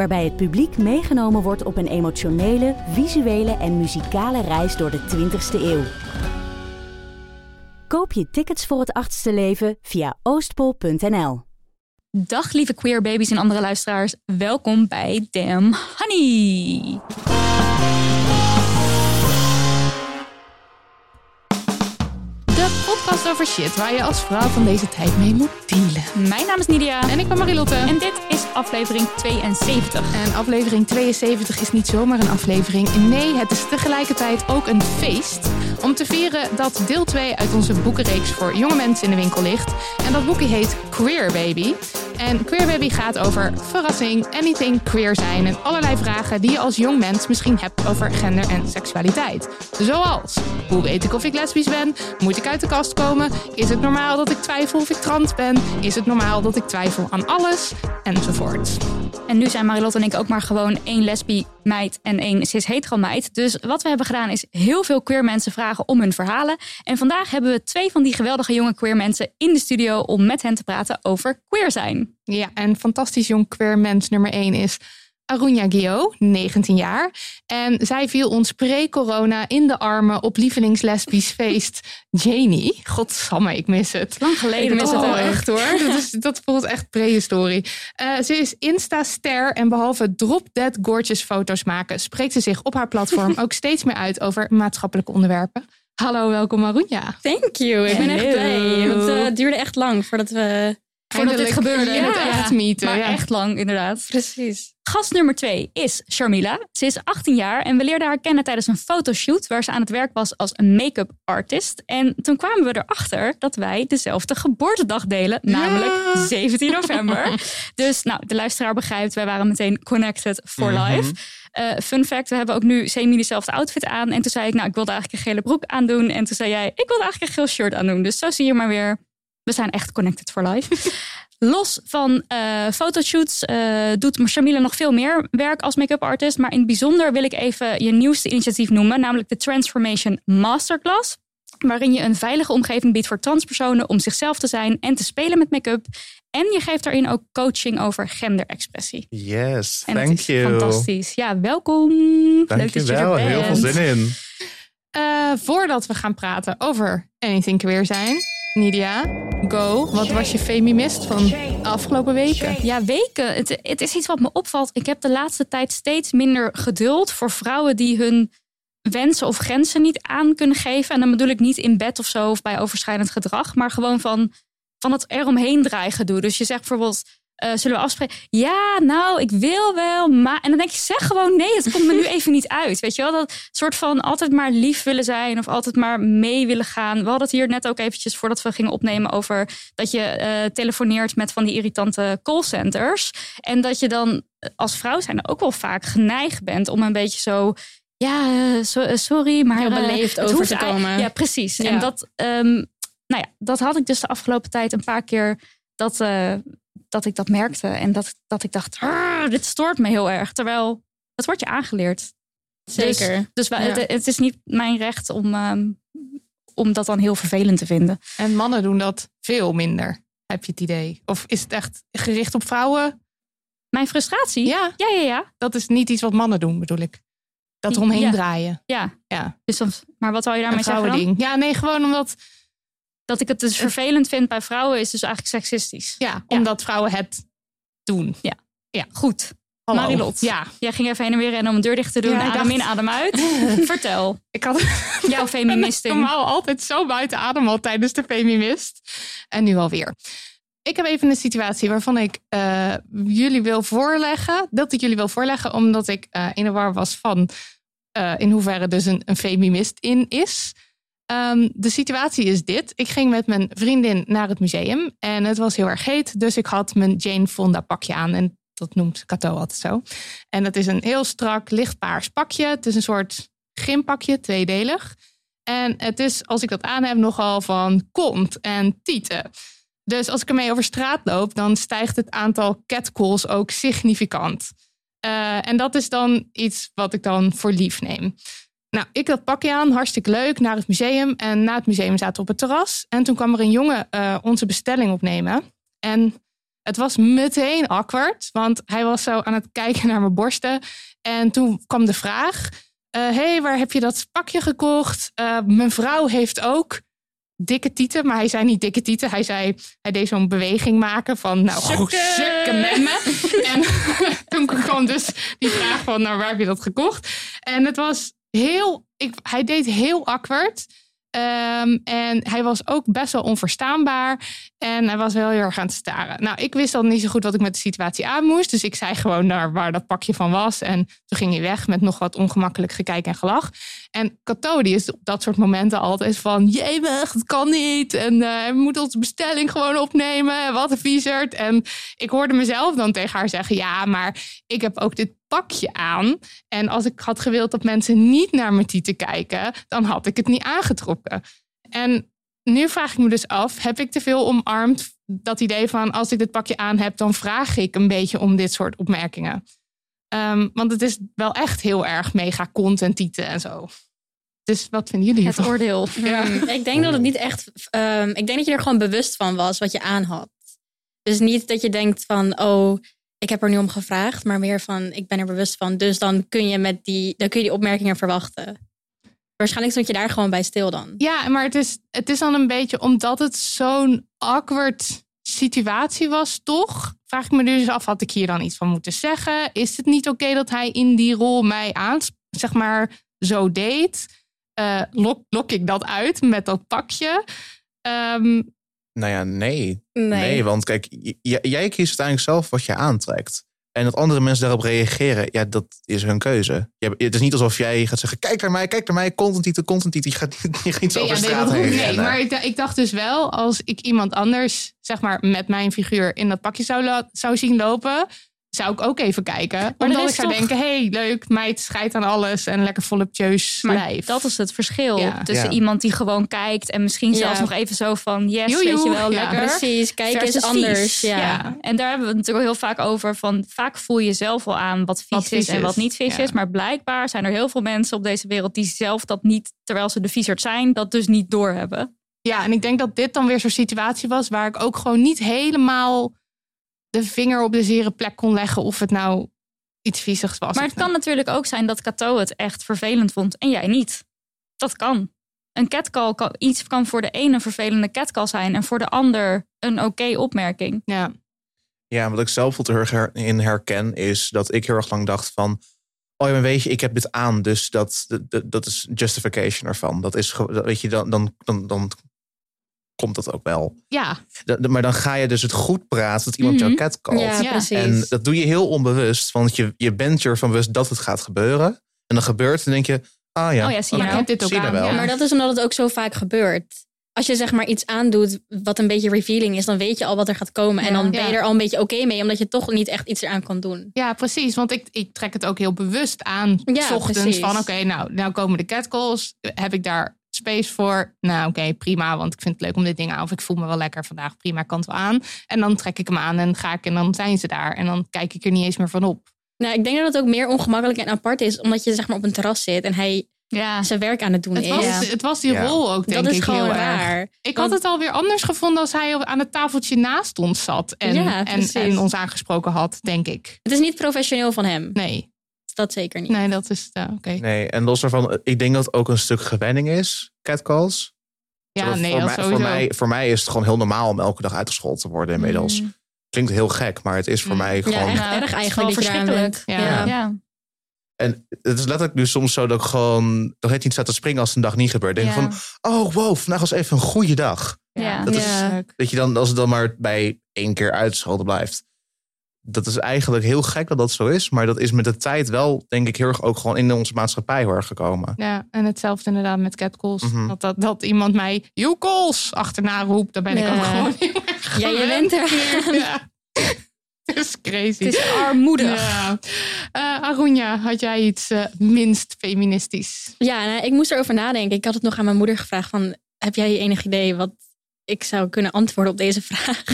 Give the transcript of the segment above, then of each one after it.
waarbij het publiek meegenomen wordt op een emotionele, visuele en muzikale reis door de 20ste eeuw. Koop je tickets voor het achtste leven via oostpol.nl. Dag lieve queer baby's en andere luisteraars. Welkom bij Damn Honey. Podcast over shit waar je als vrouw van deze tijd mee moet dealen. Mijn naam is Nidia. En ik ben Marilotte. En dit is aflevering 72. En aflevering 72 is niet zomaar een aflevering. Nee, het is tegelijkertijd ook een feest. Om te vieren dat deel 2 uit onze boekenreeks voor jonge mensen in de winkel ligt. En dat boekje heet Queer Baby. En Queer Baby gaat over verrassing, anything queer zijn en allerlei vragen die je als jong mens misschien hebt over gender en seksualiteit. Zoals, hoe weet ik of ik lesbisch ben? Moet ik uit de kast komen? Is het normaal dat ik twijfel of ik trans ben? Is het normaal dat ik twijfel aan alles? Enzovoort. En nu zijn Marilotte en ik ook maar gewoon één lesbi meid en één cis-hetero meid. Dus wat we hebben gedaan is heel veel queer mensen vragen om hun verhalen. En vandaag hebben we twee van die geweldige jonge queer mensen in de studio om met hen te praten over queer zijn. Ja, en fantastisch jong queer mens nummer 1 is Arunya Gio, 19 jaar. En zij viel ons pre-corona in de armen op lievelingslesbisch feest Janie. Godsamme, ik mis het. Lang geleden. Ik mis oh, het al echt hoor. Dat, is, dat voelt echt prehistorie. Uh, ze is Insta-ster en behalve drop-dead gorgeous foto's maken... spreekt ze zich op haar platform ook steeds meer uit over maatschappelijke onderwerpen. Hallo, welkom Arunya. Thank you, ik ben echt blij. Het uh, duurde echt lang voordat we Voordat dit gebeurde. Ja, het echt meeten. Maar ja. echt lang, inderdaad. Precies. Gast nummer twee is Sharmila. Ze is 18 jaar en we leerden haar kennen tijdens een fotoshoot waar ze aan het werk was als een make-up artist. En toen kwamen we erachter dat wij dezelfde geboortedag delen, namelijk Ja. 17 november. dus nou, de luisteraar begrijpt, wij waren meteen connected for Mhm. life. Eh, fun fact, we hebben ook nu semi dezelfde outfit aan. En toen zei ik, nou, ik wilde eigenlijk een gele broek aandoen. En toen zei jij, ik wilde eigenlijk een geel shirt aandoen. Dus zo zie je maar weer, we zijn echt connected for life. Los van eh, fotoshoots eh, doet Shamila nog veel meer werk als make-up artist. Maar in het bijzonder wil ik even je nieuwste initiatief noemen, namelijk de Transformation Masterclass. Waarin je een veilige omgeving biedt voor transpersonen om zichzelf te zijn en te spelen met make-up. En je geeft daarin ook coaching over genderexpressie. Yes, En dat thank is you. fantastisch. Ja, welkom. Dank Leuk je dat je er wel, heel veel bent. zin in. Uh, voordat we gaan praten over anything queer zijn, Nidia, go. Wat was je femimist van de afgelopen weken? Ja, weken. Het, het is iets wat me opvalt. Ik heb de laatste tijd steeds minder geduld voor vrouwen die hun wensen of grenzen niet aan kunnen geven. En dan bedoel ik niet in bed of zo of bij overschrijdend gedrag, maar gewoon van, van het eromheen dreigen doen. Dus je zegt bijvoorbeeld. Eh, zullen we afspreken? Ja, nou, ik wil wel, maar... En dan denk je, zeg gewoon nee, het komt me nu even niet uit. Weet je wel, dat soort van altijd maar lief willen zijn... of altijd maar mee willen gaan. We hadden het hier net ook eventjes voordat we gingen opnemen... over dat je eh, telefoneert met van die irritante callcenters. En dat je dan eh, als vrouw zijn ook wel vaak geneigd bent... om een beetje zo... Ja, so- sorry, maar... Heel beleefd over te komen. Ja, precies. Ja. En dat, ehm, nou ja, dat had ik dus de afgelopen tijd een paar keer... dat, dat ik dat merkte. En dat, dat ik dacht, "Ah, dit stoort me heel erg. Terwijl, het wordt je aangeleerd. Zeker. Dus, dus wij- Ja. het, het is niet mijn recht om, ehm, om dat dan heel vervelend te vinden. En mannen doen dat veel minder, heb je het idee? Of is het echt gericht op vrouwen? Mijn frustratie? Ja, Ja, ja, ja. dat is niet iets wat mannen doen, bedoel ik. Dat eromheen Ja. draaien. ja. Ja, Dus dan, maar wat zou je daarmee zeggen dan? Ja, nee, gewoon omdat, Dat ik het dus vervelend vind bij vrouwen is dus eigenlijk seksistisch. ja, omdat vrouwen het doen. Goed. Hallo. Marilot. Ja, Jij ging even heen en weer rennen om een deur dicht te doen. Ja, ik adem in, dacht- adem uit. Vertel. ik had Jouw ben feministin. normaal altijd zo buiten adem al tijdens de Femimist. En nu alweer. Ik heb even een situatie waarvan ik eh, jullie wil voorleggen. Dat ik jullie wil voorleggen, omdat ik eh, in de war was van eh, in hoeverre dus een, een Femimist in is. Ehm, de situatie is dit. Ik ging met mijn vriendin naar het museum en het was heel erg heet. Dus ik had mijn Jane Fonda pakje aan en dat noemt Cato altijd zo. En dat is een heel strak lichtpaars pakje. Het is een soort gympakje, tweedelig. En het is, als ik dat aan heb, nogal van kont en tieten. Dus als ik ermee over straat loop, dan stijgt het aantal catcalls ook significant. Eh, en dat is dan iets wat ik dan voor lief neem. Nou, ik dat pakje aan, hartstikke leuk, naar het museum. En na het museum zaten we op het terras. En toen kwam er een jongen eh, onze bestelling opnemen. En het was meteen awkward, want hij was zo aan het kijken naar mijn borsten. En toen kwam de vraag: Hé, hey, waar heb je dat pakje gekocht? Eh, mijn vrouw heeft ook dikke tieten, maar hij zei niet dikke tieten. Hij zei, hij deed zo'n beweging maken van, nou, goed, sukken met me. En toen kwam dus die vraag van, nou, waar heb je dat gekocht? En het was heel, ik, hij deed heel awkward. Ehm, en hij was ook best wel onverstaanbaar. En hij was wel heel erg aan het staren. Nou, ik wist dan niet zo goed wat ik met de situatie aan moest. Dus ik zei gewoon naar waar dat pakje van was. En toen ging hij weg met nog wat ongemakkelijk gekijk en gelach. En Cato, die is op dat soort momenten altijd van... Jemig, het kan niet. En eh we moeten onze bestelling gewoon opnemen. En Wat een viezerd. En ik hoorde mezelf dan tegen haar zeggen... Ja, maar ik heb ook dit pakje aan. En als ik had gewild dat mensen niet naar mijn tieten kijken... dan had ik het niet aangetrokken. En nu vraag ik me dus af... heb ik te veel omarmd dat idee van... als ik dit pakje aan heb, dan vraag ik een beetje om dit soort opmerkingen. Ehm, want het is wel echt heel erg mega kont en tieten en zo. Dus wat vinden jullie Het hiervan? oordeel. Ja. Hmm, Ik denk dat het niet echt. ehm, ik denk dat je er gewoon bewust van was wat je aan had. Dus niet dat je denkt van, oh, ik heb er nu om gevraagd, maar meer van, ik ben er bewust van. Dus dan kun je met die, dan kun je die opmerkingen verwachten. Waarschijnlijk stond je daar gewoon bij stil dan. Ja, maar het is, het is dan een beetje omdat het zo'n awkward situatie was, toch? Vraag ik me dus af, had ik hier dan iets van moeten zeggen? Is het niet oké dat hij in die rol mij aan, zeg maar, zo deed? Eh, lok, ik dat uit met dat pakje? Ehm, Nou ja, nee. Nee. Nee, want kijk, jij kiest uiteindelijk zelf wat je aantrekt. En dat andere mensen daarop reageren, ja, dat is hun keuze. Je het is niet alsof jij gaat zeggen, kijk naar mij, kijk naar mij, content titel, content titel. Je gaat, niet- je gaat niet zo Nee, over ja, nee, straat heen niet. rennen. Maar ik, ik dacht dus wel, als ik iemand anders, zeg maar, met mijn figuur in dat pakje zou, zou zien lopen, zou ik ook even kijken. er omdat is ik zou toch- denken, hey, leuk, meid, scheidt aan alles en lekker voluptueus Maar lijf. dat is het verschil Ja. tussen Ja. iemand die gewoon kijkt en misschien Ja. zelfs nog even zo van yes, Joejoe. weet je wel, Ja, lekker. Precies, kijk versus eens anders. Ja. En daar hebben we het natuurlijk heel vaak over. Van, vaak voel je zelf al aan wat vies, Wat is en is. wat niet vies Ja. is. Maar blijkbaar zijn er heel veel mensen op deze wereld die zelf dat niet, terwijl ze de viezerd zijn, dat dus niet doorhebben. Ja, en ik denk dat dit dan weer zo'n situatie was waar ik ook gewoon niet helemaal de vinger op de zere plek kon leggen of het nou iets viezigs was. Maar het kan natuurlijk ook zijn dat Cato het echt vervelend vond en jij niet. Dat kan. Een catcall kan, iets kan voor de ene een vervelende catcall zijn en voor de ander een oké opmerking. Ja. Ja, wat ik zelf erg her- in herken is dat ik heel erg lang dacht van... Oh ja, maar weet je, ik heb dit aan, dus dat, dat, dat is justification ervan. Dat is, dat- weet je, dan, dan, dan, dan komt dat ook wel. Ja, Maar dan ga je dus het goed praten dat iemand Mhm. jou catcallt. Ja, Ja. precies. En dat doe je heel onbewust, want je, je bent je ervan bewust dat het gaat gebeuren. En dan gebeurt het en denk je, ah ja, Oh ja, zie je nou. ik heb dit ook aan, wel. ja. Maar dat is omdat het ook zo vaak gebeurt. Als je zeg maar iets aandoet wat een beetje revealing is, dan weet je al wat er gaat komen. En dan ben je Ja. er al een beetje oké mee, omdat je toch niet echt iets eraan kan doen. Ja, precies. Want ik, ik trek het ook heel bewust aan. Ja, s ochtends precies. van oké, nou, nou komen de catcalls. Heb ik daar space voor? Nou, oké, prima. Want ik vind het leuk om dit ding aan. Of ik voel me wel lekker vandaag. Prima, kan het wel aan. En dan trek ik hem aan en ga ik en dan zijn ze daar. En dan kijk ik er niet eens meer van op. Nou, ik denk dat het ook meer ongemakkelijk en apart is, omdat je zeg maar op een terras zit en hij Ja, zijn werk aan het doen Het was, het was die Ja. rol ook, denk Dat is ik, gewoon heel erg. raar. Ik Want- had het alweer anders gevonden als hij aan het tafeltje naast ons zat. En, Ja, en, en ons aangesproken had, denk ik. Het is niet professioneel van hem. Nee, Dat zeker niet. nee dat is... uh, oké. Nee, en los daarvan, ik denk dat het ook een stuk gewenning is, catcalls. Ja, Terwijl nee, voor, dat mij, sowieso. voor, mij, voor mij is het gewoon heel normaal om elke dag uitgescholden te worden inmiddels. Mm. klinkt heel gek, maar het is voor Mm. mij gewoon... Ja, het erg eigenlijk verschrikkelijk. Ja. Ja. Ja. En het is letterlijk nu soms zo dat ik gewoon nog net niet staat te springen als een dag niet gebeurt. Denk Ja. van, oh wow, vandaag was even een goede dag. Ja. Dat is- Ja. Dat je dan, als het dan maar bij één keer uitschelden blijft. Dat is eigenlijk heel gek dat dat zo is. Maar dat is met de tijd wel, denk ik, heel erg ook gewoon in onze maatschappij erg gekomen. Ja, en hetzelfde inderdaad met catcalls. Mhm. dat, dat, dat iemand mij you calls achterna roept, dan ben ik ook gewoon Ja, je bent er. Ja. Het is crazy. Het is armoedig. Ja. Eh, Arunja, had jij iets eh, minst feministisch? Ja, nou, ik moest erover nadenken. Ik had het nog aan mijn moeder gevraagd van... heb jij enig idee wat ik zou kunnen antwoorden op deze vraag?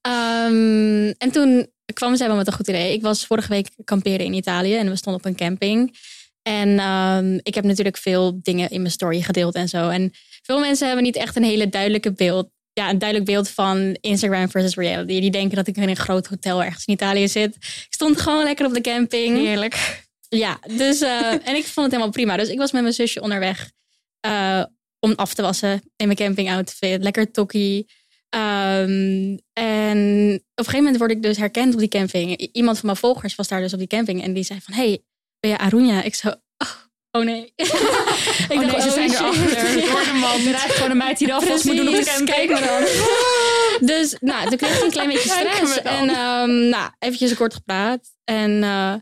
Ehm, en toen kwam zij wel met een goed idee. Ik was vorige week kamperen in Italië en we stonden op een camping. En ehm, ik heb natuurlijk veel dingen in mijn story gedeeld en zo. En veel mensen hebben niet echt een hele duidelijke beeld. Ja, een duidelijk beeld van Instagram versus reality. Die denken dat ik in een groot hotel ergens in Italië zit. Ik stond gewoon lekker op de camping. Heerlijk. Ja, dus, eh, en ik vond het helemaal prima. Dus ik was met mijn zusje onderweg eh, om af te wassen in mijn campingoutfit. Lekker tokkie. Ehm, en op een gegeven moment word ik dus herkend op die camping. I- Iemand van mijn volgers was daar dus op die camping. En die zei van, hey, ben je Arunja? Ik zo, oh, oh nee. ik Oh nee, ze zijn erachter. Ja. Door de man. Ik ben eigenlijk gewoon een meid die de afwas moet doen op de camping. Dan. Dus nou, toen kreeg ik een klein beetje stress. En um, nou, eventjes kort gepraat. En eh,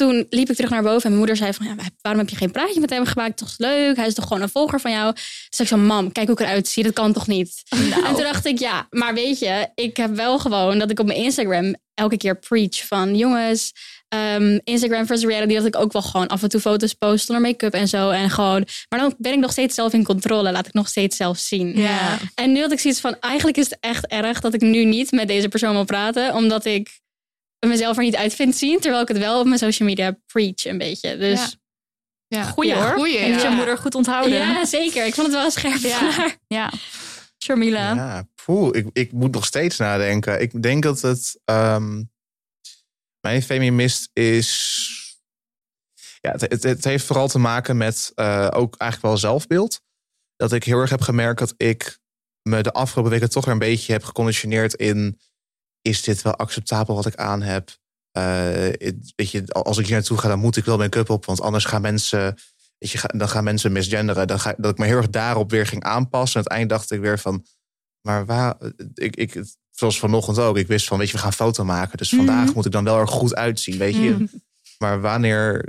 toen liep ik terug naar boven. En mijn moeder zei van, ja, waarom heb je geen praatje met hem gemaakt? Toch leuk? Hij is toch gewoon een volger van jou? Dus ik zo, mam, kijk hoe ik eruit zie. Dat kan toch niet? Nou. En toen dacht ik, ja, maar weet je, ik heb wel gewoon dat ik op mijn Instagram elke keer preach van jongens, ehm, Instagram versus reality, dat ik ook wel gewoon af en toe foto's post zonder make-up en zo. En gewoon, maar dan ben ik nog steeds zelf in controle, laat ik nog steeds zelf zien. Ja. En nu had ik zoiets van, eigenlijk is het echt erg dat ik nu niet met deze persoon wil praten, omdat ik mezelf er niet uit vind zien, terwijl ik het wel op mijn social media preach een beetje. Dus Ja. Ja. Goeie Ja, hoor. goeie, en ja. je moeder goed onthouden. ja, zeker. Ik vond het wel een scherp Ja. Ja. Sharmila. Ja, poeh, ik, ik moet nog steeds nadenken. Ik denk dat het. ehm, mijn feminist is. Ja, het, het, het heeft vooral te maken met eh, ook eigenlijk wel zelfbeeld. Dat ik heel erg heb gemerkt dat ik me de afgelopen weken toch weer een beetje heb geconditioneerd in. Is dit wel acceptabel wat ik aan heb? Eh, weet je, als ik hier naartoe ga, dan moet ik wel make-up op. Want anders gaan mensen. Weet je, dan gaan mensen misgenderen. Dan ga, dat ik me heel erg daarop weer ging aanpassen. En uiteindelijk dacht ik weer van. Maar waar, ik, ik, zoals vanochtend ook, ik wist van, weet je, we gaan foto maken. Dus vandaag Mhm. moet ik dan wel er goed uitzien, weet je. Mhm. Maar wanneer,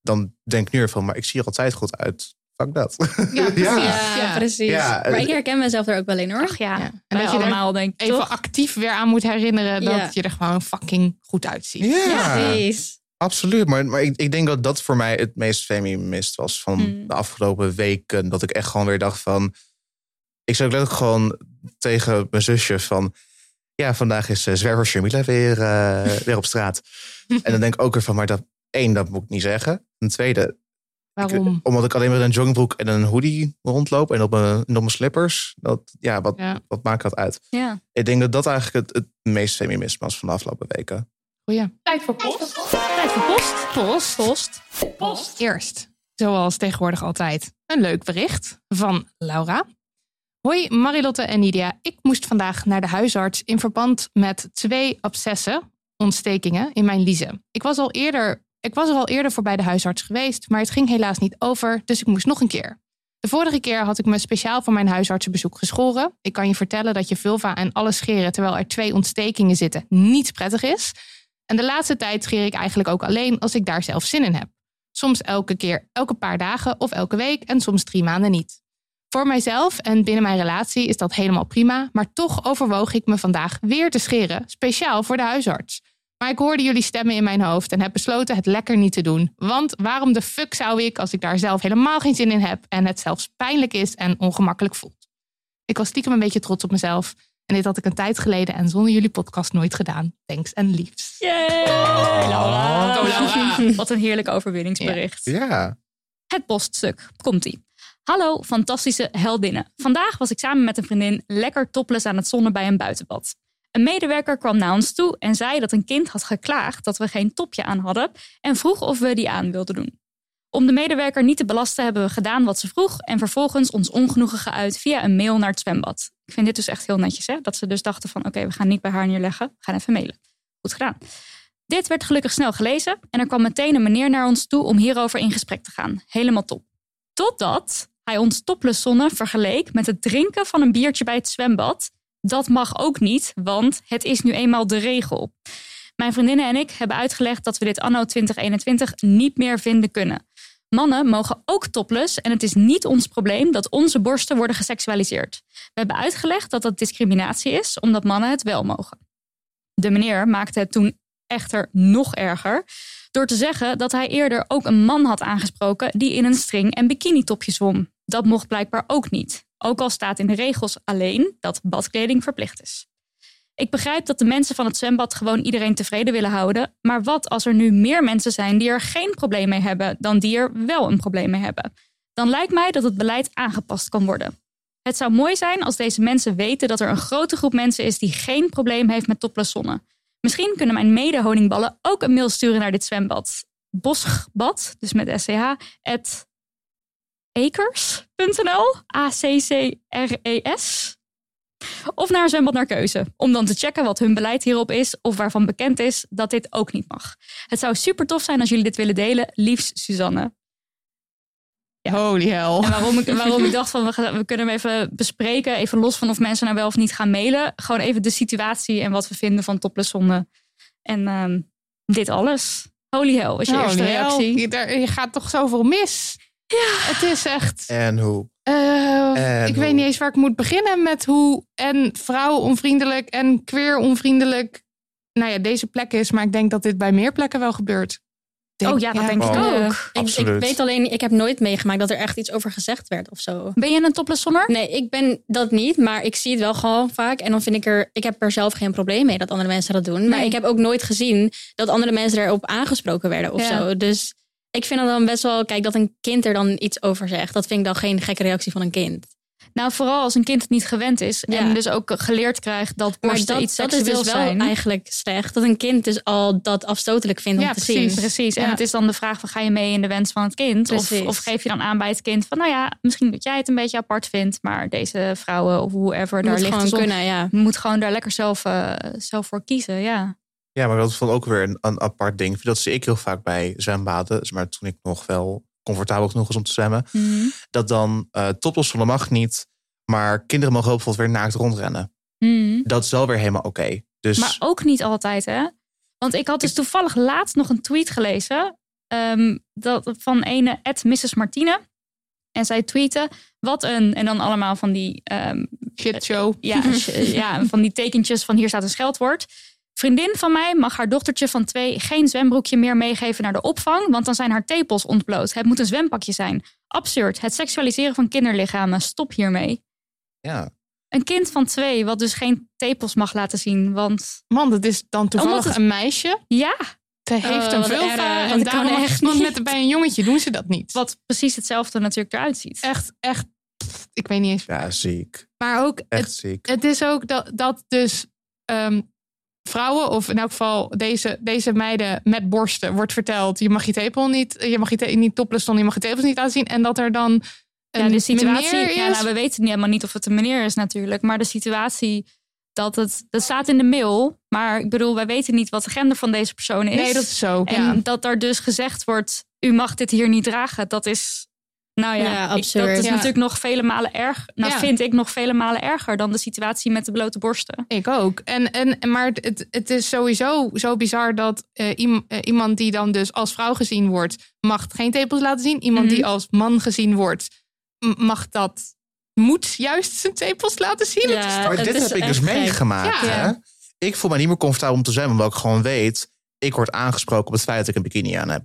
dan denk ik nu weer van, maar ik zie er altijd goed uit. Fuck dat. Ja, precies. Ja, Ja. precies. Ja, maar ik herken mezelf er ook wel in hoor. Ach ja. Ja. En En dat je er allemaal denk ik even toch? actief weer aan moet herinneren dat Ja. je er gewoon fucking goed uitziet. Ja, precies. absoluut. Maar, maar ik, ik denk dat dat voor mij het meest feminist was van Mm. de afgelopen weken. Dat ik echt gewoon weer dacht van, ik zei ook letterlijk gewoon tegen mijn zusje van, ja, vandaag is uh, zwerver Jamila weer, eh, weer op straat. en dan denk ik ook weer van, maar dat, één, dat moet ik niet zeggen. Ten tweede, Waarom? Ik- omdat ik alleen maar in een joggingbroek en een hoodie rondloop en op mijn, en op mijn slippers. Dat, ja, wat, Ja. wat maakt dat uit? Ja. Ik denk dat dat eigenlijk het, het meest feminisme was van de afgelopen weken. Goeie. Tijd voor post. Tijd voor post. Post. Post. Post. Eerst, zoals tegenwoordig altijd, een leuk bericht van Laura. Hoi Marilotte en Nidia. Ik moest vandaag naar de huisarts in verband met twee abscessen, ontstekingen, in mijn liezen. Ik was, al eerder, ik was er al eerder voor bij de huisarts geweest, maar het ging helaas niet over, dus ik moest nog een keer. De vorige keer had ik me speciaal voor mijn huisartsenbezoek geschoren. Ik kan je vertellen dat je vulva en alles scheren terwijl er twee ontstekingen zitten niet prettig is. En de laatste tijd scheer ik eigenlijk ook alleen als ik daar zelf zin in heb. Soms elke keer, elke paar dagen of elke week en soms drie maanden niet. Voor mijzelf en binnen mijn relatie is dat helemaal prima, maar toch overwoog ik me vandaag weer te scheren, speciaal voor de huisarts. Maar ik hoorde jullie stemmen in mijn hoofd en heb besloten het lekker niet te doen. Want waarom de fuck zou ik, als ik daar zelf helemaal geen zin in heb en het zelfs pijnlijk is en ongemakkelijk voelt? Ik was stiekem een beetje trots op mezelf en dit had ik een tijd geleden en zonder jullie podcast nooit gedaan. Thanks en liefs. Yay! Laura. Go, Laura. Wat een heerlijk overwinningsbericht. Ja. Het poststuk. Komt-ie. Hallo, fantastische heldinnen. Vandaag was ik samen met een vriendin lekker topless aan het zonnen bij een buitenbad. Een medewerker kwam naar ons toe en zei dat een kind had geklaagd dat we geen topje aan hadden en vroeg of we die aan wilden doen. Om de medewerker niet te belasten hebben we gedaan wat ze vroeg en vervolgens ons ongenoegen geuit via een mail naar het zwembad. Ik vind dit dus echt heel netjes, hè? dat ze dus dachten van oké, we gaan niet bij haar neerleggen, we gaan even mailen. Goed gedaan. Dit werd gelukkig snel gelezen en er kwam meteen een meneer naar ons toe om hierover in gesprek te gaan. Helemaal top. Totdat hij ons topleszonnen vergeleek met het drinken van een biertje bij het zwembad. Dat mag ook niet, want het is nu eenmaal de regel. Mijn vriendinnen en ik hebben uitgelegd dat we dit anno 2021 niet meer vinden kunnen. Mannen mogen ook topless en het is niet ons probleem dat onze borsten worden geseksualiseerd. We hebben uitgelegd dat dat discriminatie is, omdat mannen het wel mogen. De meneer maakte het toen echter nog erger door te zeggen dat hij eerder ook een man had aangesproken die in een string en bikinitopje zwom. Dat mocht blijkbaar ook niet, ook al staat in de regels alleen dat badkleding verplicht is. Ik begrijp dat de mensen van het zwembad gewoon iedereen tevreden willen houden. Maar wat als er nu meer mensen zijn die er geen probleem mee hebben dan die er wel een probleem mee hebben? Dan lijkt mij dat het beleid aangepast kan worden. Het zou mooi zijn als deze mensen weten dat er een grote groep mensen is die geen probleem heeft met topless zonne. Misschien kunnen mijn mede-honingballen ook een mail sturen naar dit zwembad. Boschbad, dus met SCH, at acres.nl, A-C-C-R-E-S. Of naar een zwembad naar keuze. Om dan te checken wat hun beleid hierop is. Of waarvan bekend is dat dit ook niet mag. Het zou super tof zijn als jullie dit willen delen. Liefst Suzanne. Holy hell. En waarom ik, waarom ik dacht van we, kunnen hem even bespreken. Even los van of mensen nou wel of niet gaan mailen. Gewoon even de situatie en wat we vinden van topless zonde. En ehm, dit alles. Holy hell is je Holy eerste hell. reactie. Je, daar- je gaat toch zoveel mis. Ja. Het is echt... En hoe? eh, En ik hoe? weet niet eens waar ik moet beginnen met hoe en vrouw onvriendelijk en queer onvriendelijk nou ja, deze plek is. Maar ik denk dat dit bij meer plekken wel gebeurt. Denk- Oh ja, dat denk ik Oh. ook. Ik, ik Absoluut. weet alleen, ik heb nooit meegemaakt dat er echt iets over gezegd werd of zo. Ben je een topless? Nee, ik ben dat niet, maar ik zie het wel gewoon vaak. En dan vind ik er, ik heb er zelf geen probleem mee dat andere mensen dat doen. Maar Nee. ik heb ook nooit gezien dat andere mensen erop aangesproken werden of Ja. zo. Dus ik vind het dan best wel, kijk, dat een kind er dan iets over zegt. Dat vind ik dan geen gekke reactie van een kind. Nou, vooral als een kind het niet gewend is. Ja. En dus ook geleerd krijgt dat Maar dat, iets dat is dus wel eigenlijk slecht. Dat een kind dus al dat afstotelijk vindt om Ja, te precies. zien. Precies. En het is dan de vraag van ga je mee in de wens van het kind? Of, of geef je dan aan bij het kind van nou ja, misschien dat jij het een beetje apart vindt. Maar deze vrouwen of whoever daar ligt gewoon dus kunnen, ja. moet gewoon daar lekker zelf, eh, zelf voor kiezen. Ja. Ja, maar dat is dan ook weer een, een apart ding. Dat zie ik heel vaak bij zwembaden. Dus Maar toen ik nog wel comfortabel genoeg was om te zwemmen. Dat dan eh topless zonne mag niet. Maar kinderen mogen ook bijvoorbeeld weer naakt rondrennen. Mhm. Dat is wel weer helemaal oké. Dus Maar ook niet altijd, hè? Want ik had dus toevallig laatst nog een tweet gelezen. ehm, dat, van ene at Mrs. Martine. En zij tweette, wat een... En dan allemaal van die ehm, Shit show. ja, ja, van die tekentjes van hier staat een scheldwoord. Vriendin van mij mag haar dochtertje van twee geen zwembroekje meer meegeven naar de opvang, want dan zijn haar tepels ontbloot. Het moet een zwempakje zijn. Absurd. Het seksualiseren van kinderlichamen. Stop hiermee. ja. Een kind van twee, wat dus geen tepels mag laten zien. Want Man, dat is dan toevallig het- een meisje. ja, Ze heeft Oh, een wat vulva. En daarom echt want niet. met, bij een jongetje doen ze dat niet. wat precies hetzelfde natuurlijk eruit ziet. Echt, echt. pff, Ik weet niet eens. ja, ziek. Maar ook, Echt het, ziek. het is ook dat, dat dus ehm, vrouwen, of in elk geval deze, deze meiden met borsten, wordt verteld: je mag je tepel niet, je mag je niet topless doen, je mag je tepels niet laten zien. En dat er dan een ja, de situatie. Ja, nou, we weten niet helemaal niet of het een meneer is natuurlijk. Maar de situatie dat het. Dat staat in de mail. Maar ik bedoel, wij weten niet wat de gender van deze persoon is. nee, dat is zo. En ja. dat er dus gezegd wordt: u mag dit hier niet dragen. Dat is. Nou ja, Ja, ik- dat is Ja. natuurlijk nog vele malen erger. Nou, Ja. vind ik nog vele malen erger dan de situatie met de blote borsten. Ik ook. En, en, maar het, het is sowieso zo bizar dat eh, eh, iemand die dan dus als vrouw gezien wordt, mag geen tepels laten zien. Iemand Mhm. die als man gezien wordt, mag dat, moet juist zijn tepels laten zien. Ja. Is Maar dit is heb ik dus gek. meegemaakt. Hè? Ik voel me niet meer comfortabel om te zwemmen, omdat ik gewoon weet... ik word aangesproken op het feit dat ik een bikini aan heb.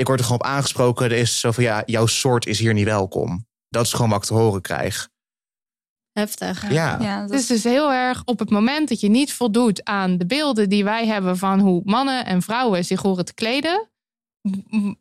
Ik word er gewoon op aangesproken. Er is zo van, ja, jouw soort is hier niet welkom. Dat is gewoon wat ik te horen krijg. Heftig. Ja, Ja, dat Het is dus heel erg op het moment dat je niet voldoet aan de beelden die wij hebben van hoe mannen en vrouwen zich horen te kleden,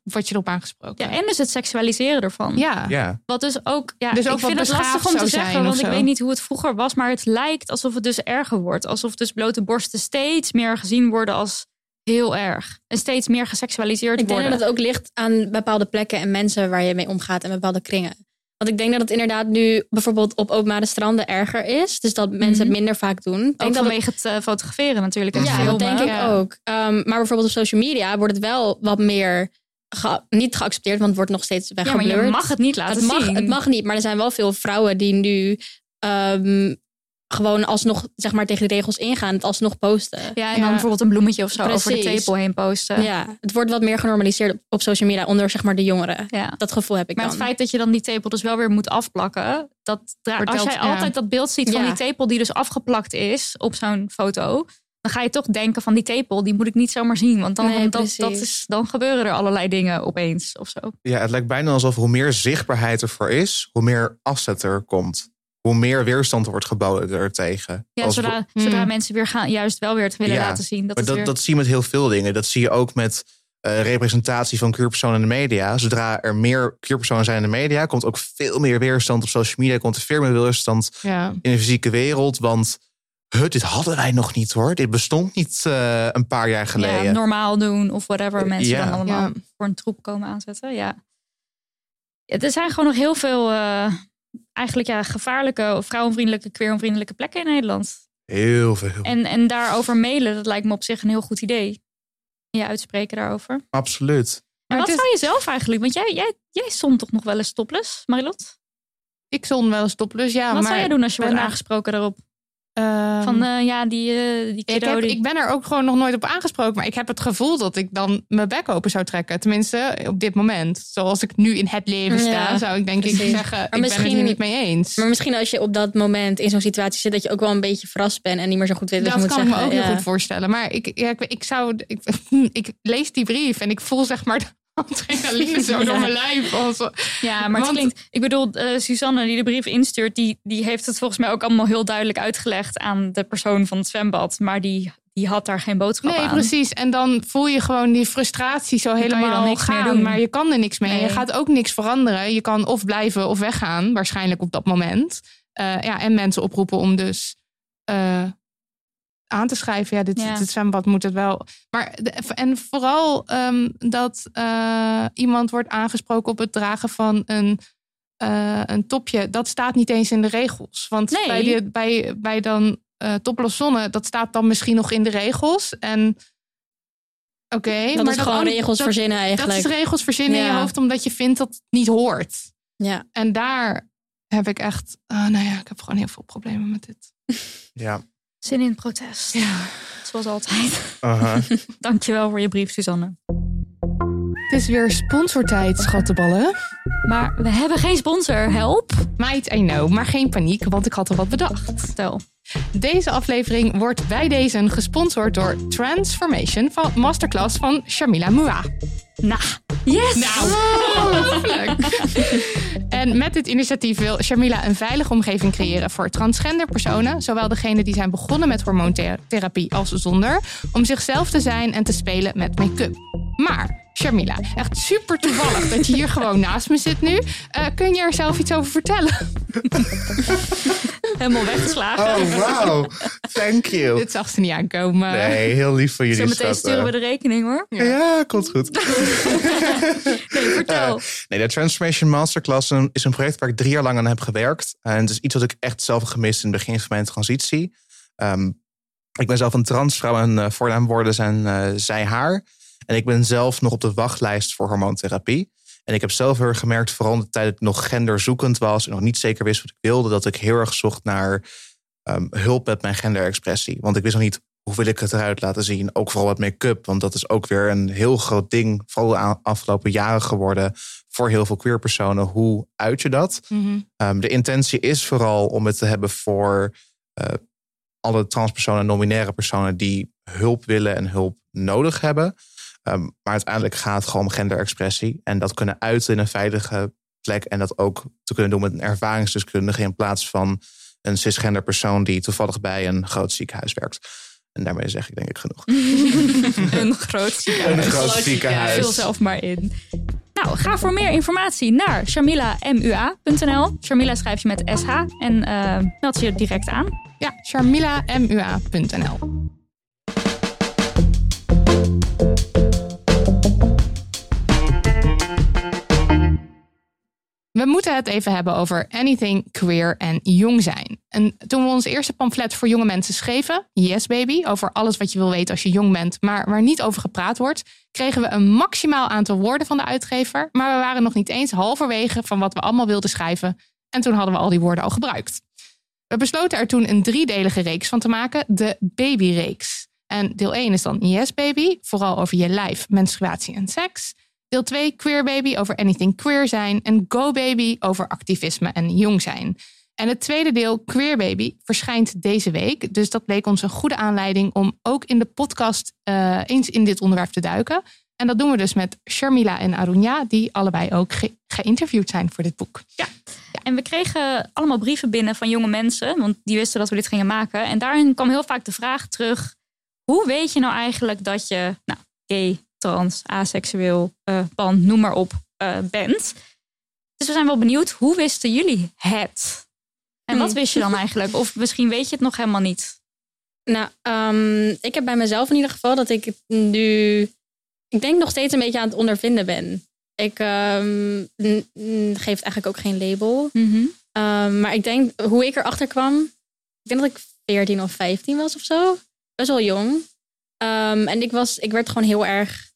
word je erop aangesproken. ja, en dus het seksualiseren ervan. ja. ja. Wat dus ook, ja, Dus ook ik vind het lastig om te zeggen, want ik weet niet hoe het vroeger was, maar het lijkt alsof het dus erger wordt. Alsof dus blote borsten steeds meer gezien worden als Heel erg. En steeds meer geseksualiseerd Ik denk worden. dat het ook ligt aan bepaalde plekken en mensen waar je mee omgaat en bepaalde kringen. Want ik denk dat het inderdaad nu bijvoorbeeld op openbare stranden erger is. Dus dat mensen het minder vaak doen. Ik denk Ook het- vanwege het eh, fotograferen natuurlijk. En ja, dat denk ik ook. Ehm, maar bijvoorbeeld op social media wordt het wel wat meer ge- niet geaccepteerd, want het wordt nog steeds Ja, maar weggeblurred. je mag het niet laten het mag, zien. Het mag niet, maar er zijn wel veel vrouwen die nu ehm, gewoon alsnog zeg maar, tegen de regels ingaan. Het alsnog posten. Ja, en Ja. dan bijvoorbeeld een bloemetje of zo over de tepel heen posten. Ja, het wordt wat meer genormaliseerd op, op social media onder zeg maar, de jongeren. Ja. Dat gevoel heb ik Maar dan. het feit dat je dan die tepel dus wel weer moet afplakken. Dat, dra- als Vertelt- jij ja. altijd dat beeld ziet van Ja. die tepel die dus afgeplakt is op zo'n foto. Dan ga je toch denken van die tepel, die moet ik niet zomaar zien. Want dan, Nee, dat, is, dan gebeuren er allerlei dingen opeens of zo. Ja, het lijkt bijna alsof hoe meer zichtbaarheid ervoor is, hoe meer afzet er komt. Hoe meer weerstand er wordt geboden er tegen. Ja, Als- zodra, Hmm. zodra mensen weer gaan, juist wel weer het willen Ja, laten zien. Dat maar dat, weer, dat zie je met heel veel dingen. Dat zie je ook met eh, representatie van queerpersonen in de media. Zodra er meer queerpersonen zijn in de media, komt ook veel meer weerstand op social media. Komt er veel meer weerstand Ja. in de fysieke wereld. Want huh, dit hadden wij nog niet hoor. Dit bestond niet eh, een paar jaar geleden. ja, normaal doen of whatever mensen Ja. dan allemaal Ja. voor een troep komen aanzetten. Ja. Ja, Er zijn gewoon nog heel veel eh, eigenlijk ja, gevaarlijke, of vrouwenvriendelijke, queeronvriendelijke plekken in Nederland. Heel veel. En, en daarover mailen, dat lijkt me op zich een heel goed idee. Je uitspreken daarover. Absoluut. Maar wat zou je zelf eigenlijk? Want jij, jij, jij stond toch nog wel eens topless, Marilot? Ik zon wel eens topless, ja. wat maar zou jij doen als je wordt aangesproken daarop? Ehm, Van eh, ja, die, die ik, heb, ik ben er ook gewoon nog nooit op aangesproken. Maar ik heb het gevoel dat ik dan mijn bek open zou trekken. Tenminste, op dit moment. Zoals ik nu in het leven sta, Ja, zou ik denk ik zeggen... ik Maar ben het misschien- er niet mee eens. Maar misschien als je op dat moment in zo'n situatie zit, dat je ook wel een beetje verrast bent en niet meer zo goed weet wat dat je kan moet ik me zeggen. ook heel goed voorstellen. Maar ik, ja, ik, ik zou... Ik, ik lees die brief en ik voel zeg maar... adrenaline zo Ja. door mijn lijf. Als, Ja, maar het klinkt... Ik bedoel, eh Suzanne die de brief instuurt... Die, die heeft het volgens mij ook allemaal heel duidelijk uitgelegd... aan de persoon van het zwembad. Maar die, die had daar geen boodschap Nee, aan. precies. En dan voel je gewoon die frustratie zo dan helemaal niks meer gaan. doen. Maar je kan er niks mee. Nee. Je gaat ook niks veranderen. Je kan of blijven of weggaan, waarschijnlijk op dat moment. Eh, ja, en mensen oproepen om dus eh, aan te schrijven. Ja, dit, Ja. dit zwembad moet het wel. Maar de- en vooral ehm, dat eh, iemand wordt aangesproken op het dragen van een, eh, een topje. Dat staat niet eens in de regels. Want Nee. bij, die, bij, bij dan eh topless zonne, dat staat dan misschien nog in de regels. En oké, Dat maar is gewoon regels dat- verzinnen Dat eigenlijk. is regels verzinnen in je hoofd omdat je vindt dat het niet hoort. Ja. En daar heb ik echt, ah, nou ja, ik heb gewoon heel veel problemen met dit. Ja. Zin in het protest. Ja. Zoals altijd. Aha. Dankjewel voor je brief, Suzanne. Het is weer sponsortijd, schattenballen. Maar we hebben geen sponsor. Help. Meid, I know, maar geen paniek, want ik had al wat bedacht. Vertel. Deze aflevering wordt bij deze gesponsord door Transformation van Masterclass van Shamila Mua. Nou, yes! Nou, ongelooflijk. En met dit initiatief wil Shamila een veilige omgeving creëren voor transgender personen, zowel degenen die zijn begonnen met hormoontherapie als zonder, om zichzelf te zijn en te spelen met make-up. Maar Shamila, echt super toevallig dat je hier gewoon naast me zit nu. Eh, kun je er zelf iets over vertellen? Helemaal weggeslagen. Oh, wow. Thank you. Dit zag ze niet aankomen. Nee, heel lief van jullie. Zometeen schatten. sturen we de rekening hoor. Ja, komt goed. Nee, vertel. Nee, de Transformation Masterclass is een project waar ik drie jaar lang aan heb gewerkt. En het is iets wat ik echt zelf heb gemist in het begin van mijn transitie. Ehm, ik ben zelf een transvrouw en uh, voornaamwoorden zijn eh, zij haar. En ik ben zelf nog op de wachtlijst voor hormoontherapie. En ik heb zelf heel erg gemerkt, vooral in de tijd dat ik nog genderzoekend was... en nog niet zeker wist wat ik wilde... dat ik heel erg zocht naar ehm, hulp met mijn genderexpressie. Want ik wist nog niet hoe wil ik het eruit laten zien. Ook vooral met make-up, want dat is ook weer een heel groot ding... vooral de afgelopen jaren geworden voor heel veel queer personen. Hoe uit je dat? Mhm. Um, de intentie is vooral om het te hebben voor uh, alle transpersonen en non-binaire personen die hulp willen en hulp nodig hebben. Um, maar uiteindelijk gaat het gewoon om genderexpressie. En dat kunnen uiten in een veilige plek. En dat ook te kunnen doen met een ervaringsdeskundige in plaats van een cisgender persoon die toevallig bij een groot ziekenhuis werkt. En daarmee zeg ik denk ik genoeg. een groot ziekenhuis. Een groot ziekenhuis. Vul zelf maar in. Nou, ga voor meer informatie naar sharmilamua.nl. Sharmila schrijf je met SH en uh, meld je direct aan. Ja, sharmilamua.nl. We moeten het even hebben over anything queer en jong zijn. En toen we ons eerste pamflet voor jonge mensen schreven, Yes Baby, over alles wat je wil weten als je jong bent, maar waar niet over gepraat wordt, kregen we een maximaal aantal woorden van de uitgever, maar we waren nog niet eens halverwege van wat we allemaal wilden schrijven. En toen hadden we al die woorden al gebruikt. We besloten er toen een driedelige reeks van te maken, de Babyreeks. En deel 1 is dan Yes Baby, vooral over je lijf, menstruatie en seks. Deel 2 Queer Baby over anything queer zijn. En Go Baby over activisme en jong zijn. En het tweede deel, Queer Baby, verschijnt deze week. Dus dat leek ons een goede aanleiding om ook in de podcast uh, eens in dit onderwerp te duiken. En dat doen we dus met Sharmila en Arunya, die allebei ook ge geïnterviewd zijn voor dit boek. Ja. ja. en we kregen allemaal brieven binnen van jonge mensen, want die wisten dat we dit gingen maken. En daarin kwam heel vaak de vraag terug: hoe weet je nou eigenlijk dat je nou, gay, trans, aseksueel, uh, pan, noem maar op, uh, bent? Dus we zijn wel benieuwd, hoe wisten jullie het? En wat wist je dan eigenlijk? Of misschien weet je het nog helemaal niet. Nou, um, ik heb bij mezelf in ieder geval dat ik nu, ik denk nog steeds een beetje aan het ondervinden ben. Ik um, geef het eigenlijk ook geen label. Mm -hmm. um, maar ik denk, hoe ik erachter kwam, ik denk dat ik 14 of 15 was of zo. Best wel jong. En ik, was, ik werd gewoon heel erg.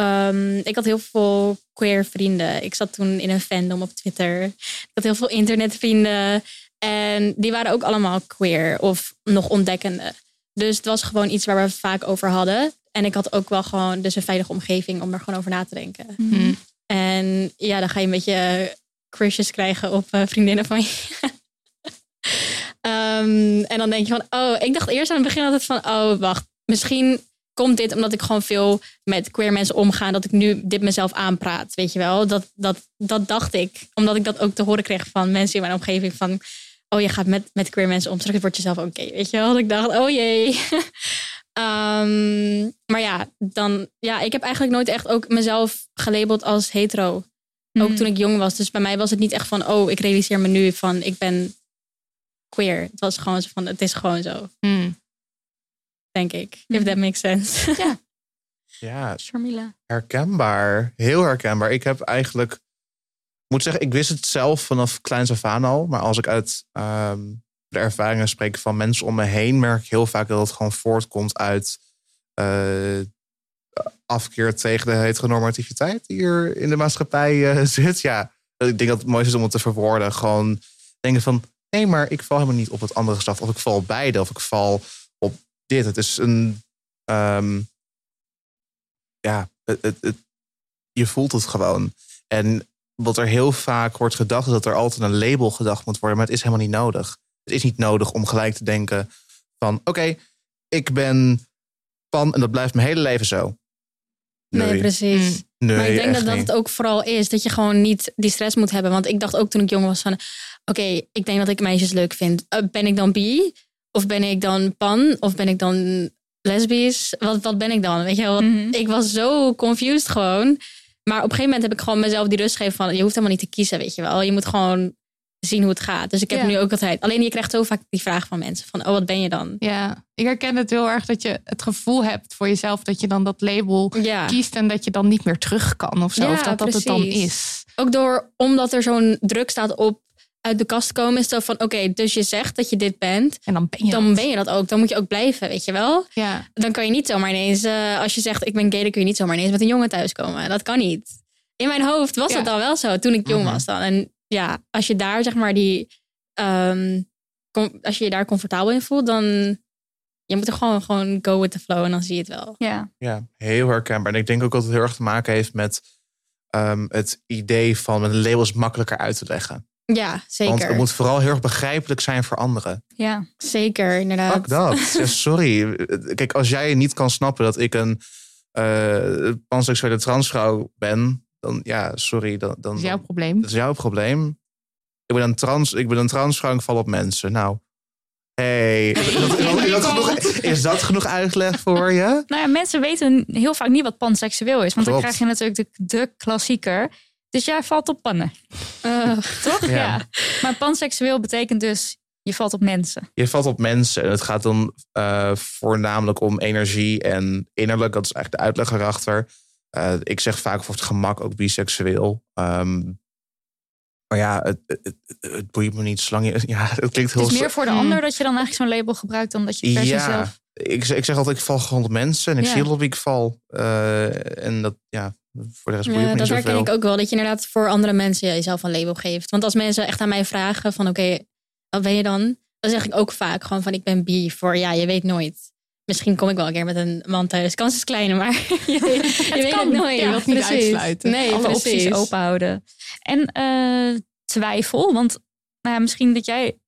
Um, ik had heel veel queer vrienden. Ik zat toen in een fandom op Twitter. Ik had heel veel internetvrienden. En die waren ook allemaal queer of nog ontdekkende. Dus het was gewoon iets waar we het vaak over hadden. En ik had ook wel gewoon dus een veilige omgeving om er gewoon over na te denken. Mhm. Mm. En ja, dan ga je een beetje crushes krijgen op uh, vriendinnen van je. um, en dan denk je van, oh, ik dacht eerst aan het begin altijd van, oh, wacht, misschien komt dit omdat ik gewoon veel met queer mensen omga, dat ik nu dit mezelf aanpraat, weet je wel. Dat, dat, dat dacht ik, omdat ik dat ook te horen kreeg van mensen in mijn omgeving van, oh, je gaat met, met queer mensen om, straks wordt jezelf oké, okay, weet je wel. Dat ik dacht, oh jee. um, maar ja, dan, ja, ik heb eigenlijk nooit echt ook mezelf gelabeld als hetero. Mhm. Ook toen ik jong was. Dus bij mij was het niet echt van, oh, ik realiseer me nu van, ik ben queer. Het was gewoon zo van, het is gewoon zo. Mm. Denk ik. If that makes sense. Ja, Ja, Sharmila. herkenbaar. Heel herkenbaar. Ik heb eigenlijk, ik moet zeggen, ik wist het zelf vanaf kleins af aan al. Maar als ik uit ehm, de ervaringen spreek van mensen om me heen, merk ik heel vaak dat het gewoon voortkomt uit eh, afkeer tegen de heteronormativiteit die hier in de maatschappij eh, zit. Ja, ik denk dat het mooiste is om het te verwoorden. Gewoon denken van, nee, maar ik val helemaal niet op het andere geslacht. Of ik val op beide, of ik val op dit. Het is een, ehm, ja, het, het, het- je voelt het gewoon. En wat er heel vaak wordt gedacht, is dat er altijd een label gedacht moet worden. Maar het is helemaal niet nodig. Het is niet nodig om gelijk te denken van, oké, ik ben pan en dat blijft mijn hele leven zo. Nee, precies. Mm. Nee, maar ik denk dat dat niet. het ook vooral is. Dat je gewoon niet die stress moet hebben. Want ik dacht ook toen ik jong was van... Oké, ik denk dat ik meisjes leuk vind. Uh, ben ik dan bi? Of ben ik dan pan? Of ben ik dan lesbisch? Wat, wat ben ik dan? Weet je wel? Mhm. Ik was zo confused gewoon. Maar op een gegeven moment heb ik gewoon mezelf die rust gegeven van... Je hoeft helemaal niet te kiezen, weet je wel. Je moet gewoon zien hoe het gaat. Dus ik heb Ja. nu ook altijd... Alleen je krijgt zo vaak die vraag van mensen. Van, oh, wat ben je dan? Ja, ik herken het heel erg dat je het gevoel hebt voor jezelf dat je dan dat label Ja. kiest en dat je dan niet meer terug kan of zo. Ja, of dat dat het dan is. Ook door, omdat er zo'n druk staat op uit de kast komen... is zo van, oké, dus je zegt dat je dit bent... En dan ben je dan dat. ben je dat ook. Dan moet je ook blijven, weet je wel. Ja, Dan kan je niet zomaar ineens, eh, als je zegt ik ben gay, dan kun je niet zomaar ineens met een jongen thuiskomen. Dat kan niet. In mijn hoofd was Ja. dat dan wel zo toen ik jong Mhm. was dan. En ja, als je daar zeg maar die, ehm, com- als je je daar comfortabel in voelt, dan je moet er gewoon, gewoon go with the flow en dan zie je het wel. Ja. Ja, heel herkenbaar. En ik denk ook dat het heel erg te maken heeft met ehm, het idee van met labels makkelijker uit te leggen. Ja, zeker. Want het moet vooral heel erg begrijpelijk zijn voor anderen. Ja. Zeker, inderdaad. Fuck dat. Ja, sorry. Kijk, als jij niet kan snappen dat ik een eh panseksuele transvrouw ben, dan ja, sorry. Dan, dan, dat is jouw probleem. dat is jouw probleem. Ik ben een trans, ik ben een transvrouw en ik val op mensen. Nou, hey, is dat, genoeg, is dat genoeg, is dat genoeg uitleg voor je? Nou ja, mensen weten heel vaak niet wat panseksueel is. Want dan krijg je natuurlijk de, de klassieker. Dus jij valt op pannen, Eh, toch? Ja. Ja. Maar panseksueel betekent dus je valt op mensen. Je valt op mensen en het gaat dan eh, voornamelijk om energie en innerlijk. Dat is eigenlijk de uitleg erachter. Eh, ik zeg vaak voor het gemak ook biseksueel. Ehm, Maar ja, het, het, het, het boeit me niet. Zolang je, ja, het klinkt heel... Het is meer voor de Hmm. ander dat je dan eigenlijk zo'n label gebruikt dan dat je per se ja, zelf... ik, ik zeg altijd, ik val gewoon op mensen. En ik Ja. zie wel wie ik val. Eh, en dat, ja, voor de rest Ja, dat herken ik ook wel. Dat je inderdaad voor andere mensen jezelf een label geeft. Want als mensen echt aan mij vragen van oké, wat ben je dan? Dan zeg ik ook vaak gewoon van ik ben bi voor ja, je weet nooit. Misschien kom ik wel een keer met een man thuis. Kans is klein, maar je, weet- je weet kan. het nooit. Je wilt niet Precies. uitsluiten. Nee, alle precies. opties open houden. En eh, twijfel, want nou ja, misschien dat jij,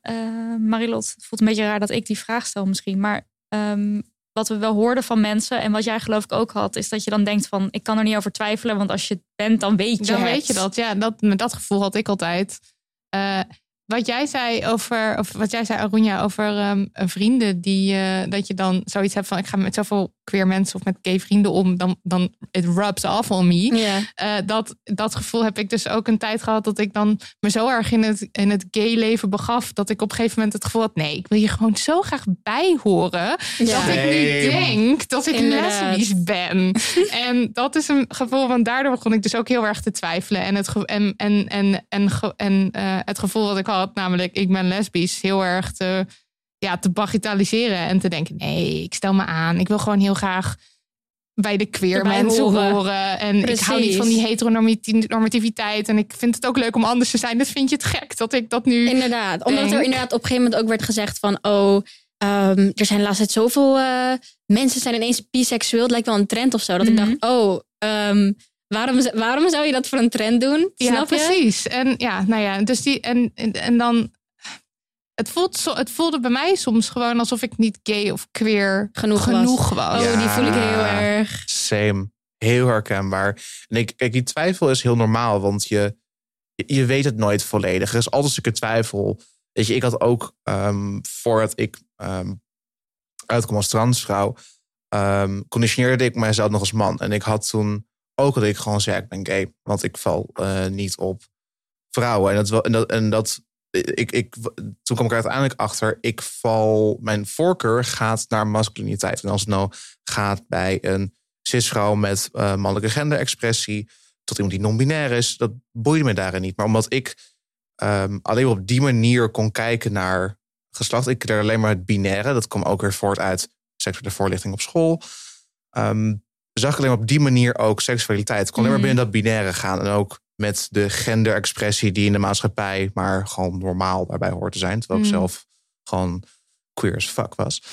eh, Marilot, het voelt een beetje raar dat ik die vraag stel misschien, maar ehm, wat we wel hoorden van mensen en wat jij geloof ik ook had, is dat je dan denkt van, ik kan er niet over twijfelen, want als je het bent, dan weet je Dan het. weet je dat. Ja, dat, met dat gevoel had ik altijd. Eh, wat jij zei over, of wat jij zei, Arunja, over ehm, vrienden die eh, dat je dan zoiets hebt van ik ga met zoveel queer mensen of met gay vrienden om, dan, dan it rubs off on me. Ja. Eh, dat, dat gevoel heb ik dus ook een tijd gehad dat ik dan me zo erg in het, in het gay leven begaf. Dat ik op een gegeven moment het gevoel had: nee, ik wil hier gewoon zo graag bij horen. Ja. Dat ik nu denk dat ik Inderdaad. lesbisch ben. en dat is een gevoel, want daardoor begon ik dus ook heel erg te twijfelen. En het, ge- en, en, en, en, ge- en eh, het gevoel dat ik had, namelijk ik ben lesbisch, heel erg te, ja, te bagatelliseren. En te denken: nee, ik stel me aan. Ik wil gewoon heel graag bij de queer Erbij mensen horen. horen. En ik hou niet van die heteronormativiteit. En ik vind het ook leuk om anders te zijn. Dus vind je het gek dat ik dat nu... Inderdaad. Omdat er inderdaad op een gegeven moment ook werd gezegd van oh, ehm, er zijn laatst zoveel eh, mensen zijn ineens biseksueel. Het lijkt wel een trend of zo. Dat Mhm. ik dacht, oh, ehm, waarom, waarom zou je dat voor een trend doen? Ja, Snap je? precies. En ja, nou ja, dus die en, en dan. Het, voelt zo, het voelde bij mij soms gewoon alsof ik niet gay of queer Genoeg was. genoeg was. Oh, die voel ik heel erg. Same. Heel herkenbaar. En ik, kijk, die twijfel is heel normaal, want je, je, weet het nooit volledig. Er is altijd een stukje twijfel. Weet je, ik had ook, ehm, voordat ik ehm uitkwam als transvrouw, ehm conditioneerde ik mijzelf nog als man. En ik had toen ook dat ik gewoon zei, ik ben gay. Want ik val eh, niet op vrouwen. En dat, wel- en dat, en dat ik, ik, toen kwam ik uiteindelijk achter, ik val, mijn voorkeur gaat naar masculiniteit. En als het nou gaat bij een cisvrouw met eh, mannelijke genderexpressie, tot iemand die non-binair is, dat boeide me daarin niet. Maar omdat ik ehm, alleen op die manier kon kijken naar geslacht, ik er alleen maar het binaire, dat kwam ook weer voort uit seksuele voorlichting op school, ehm, zag ik alleen op die manier ook seksualiteit. Ik kon alleen maar Mhm. binnen dat binaire gaan en ook met de genderexpressie die in de maatschappij maar gewoon normaal daarbij hoort te zijn, terwijl ik Mhm. zelf gewoon queer as fuck was.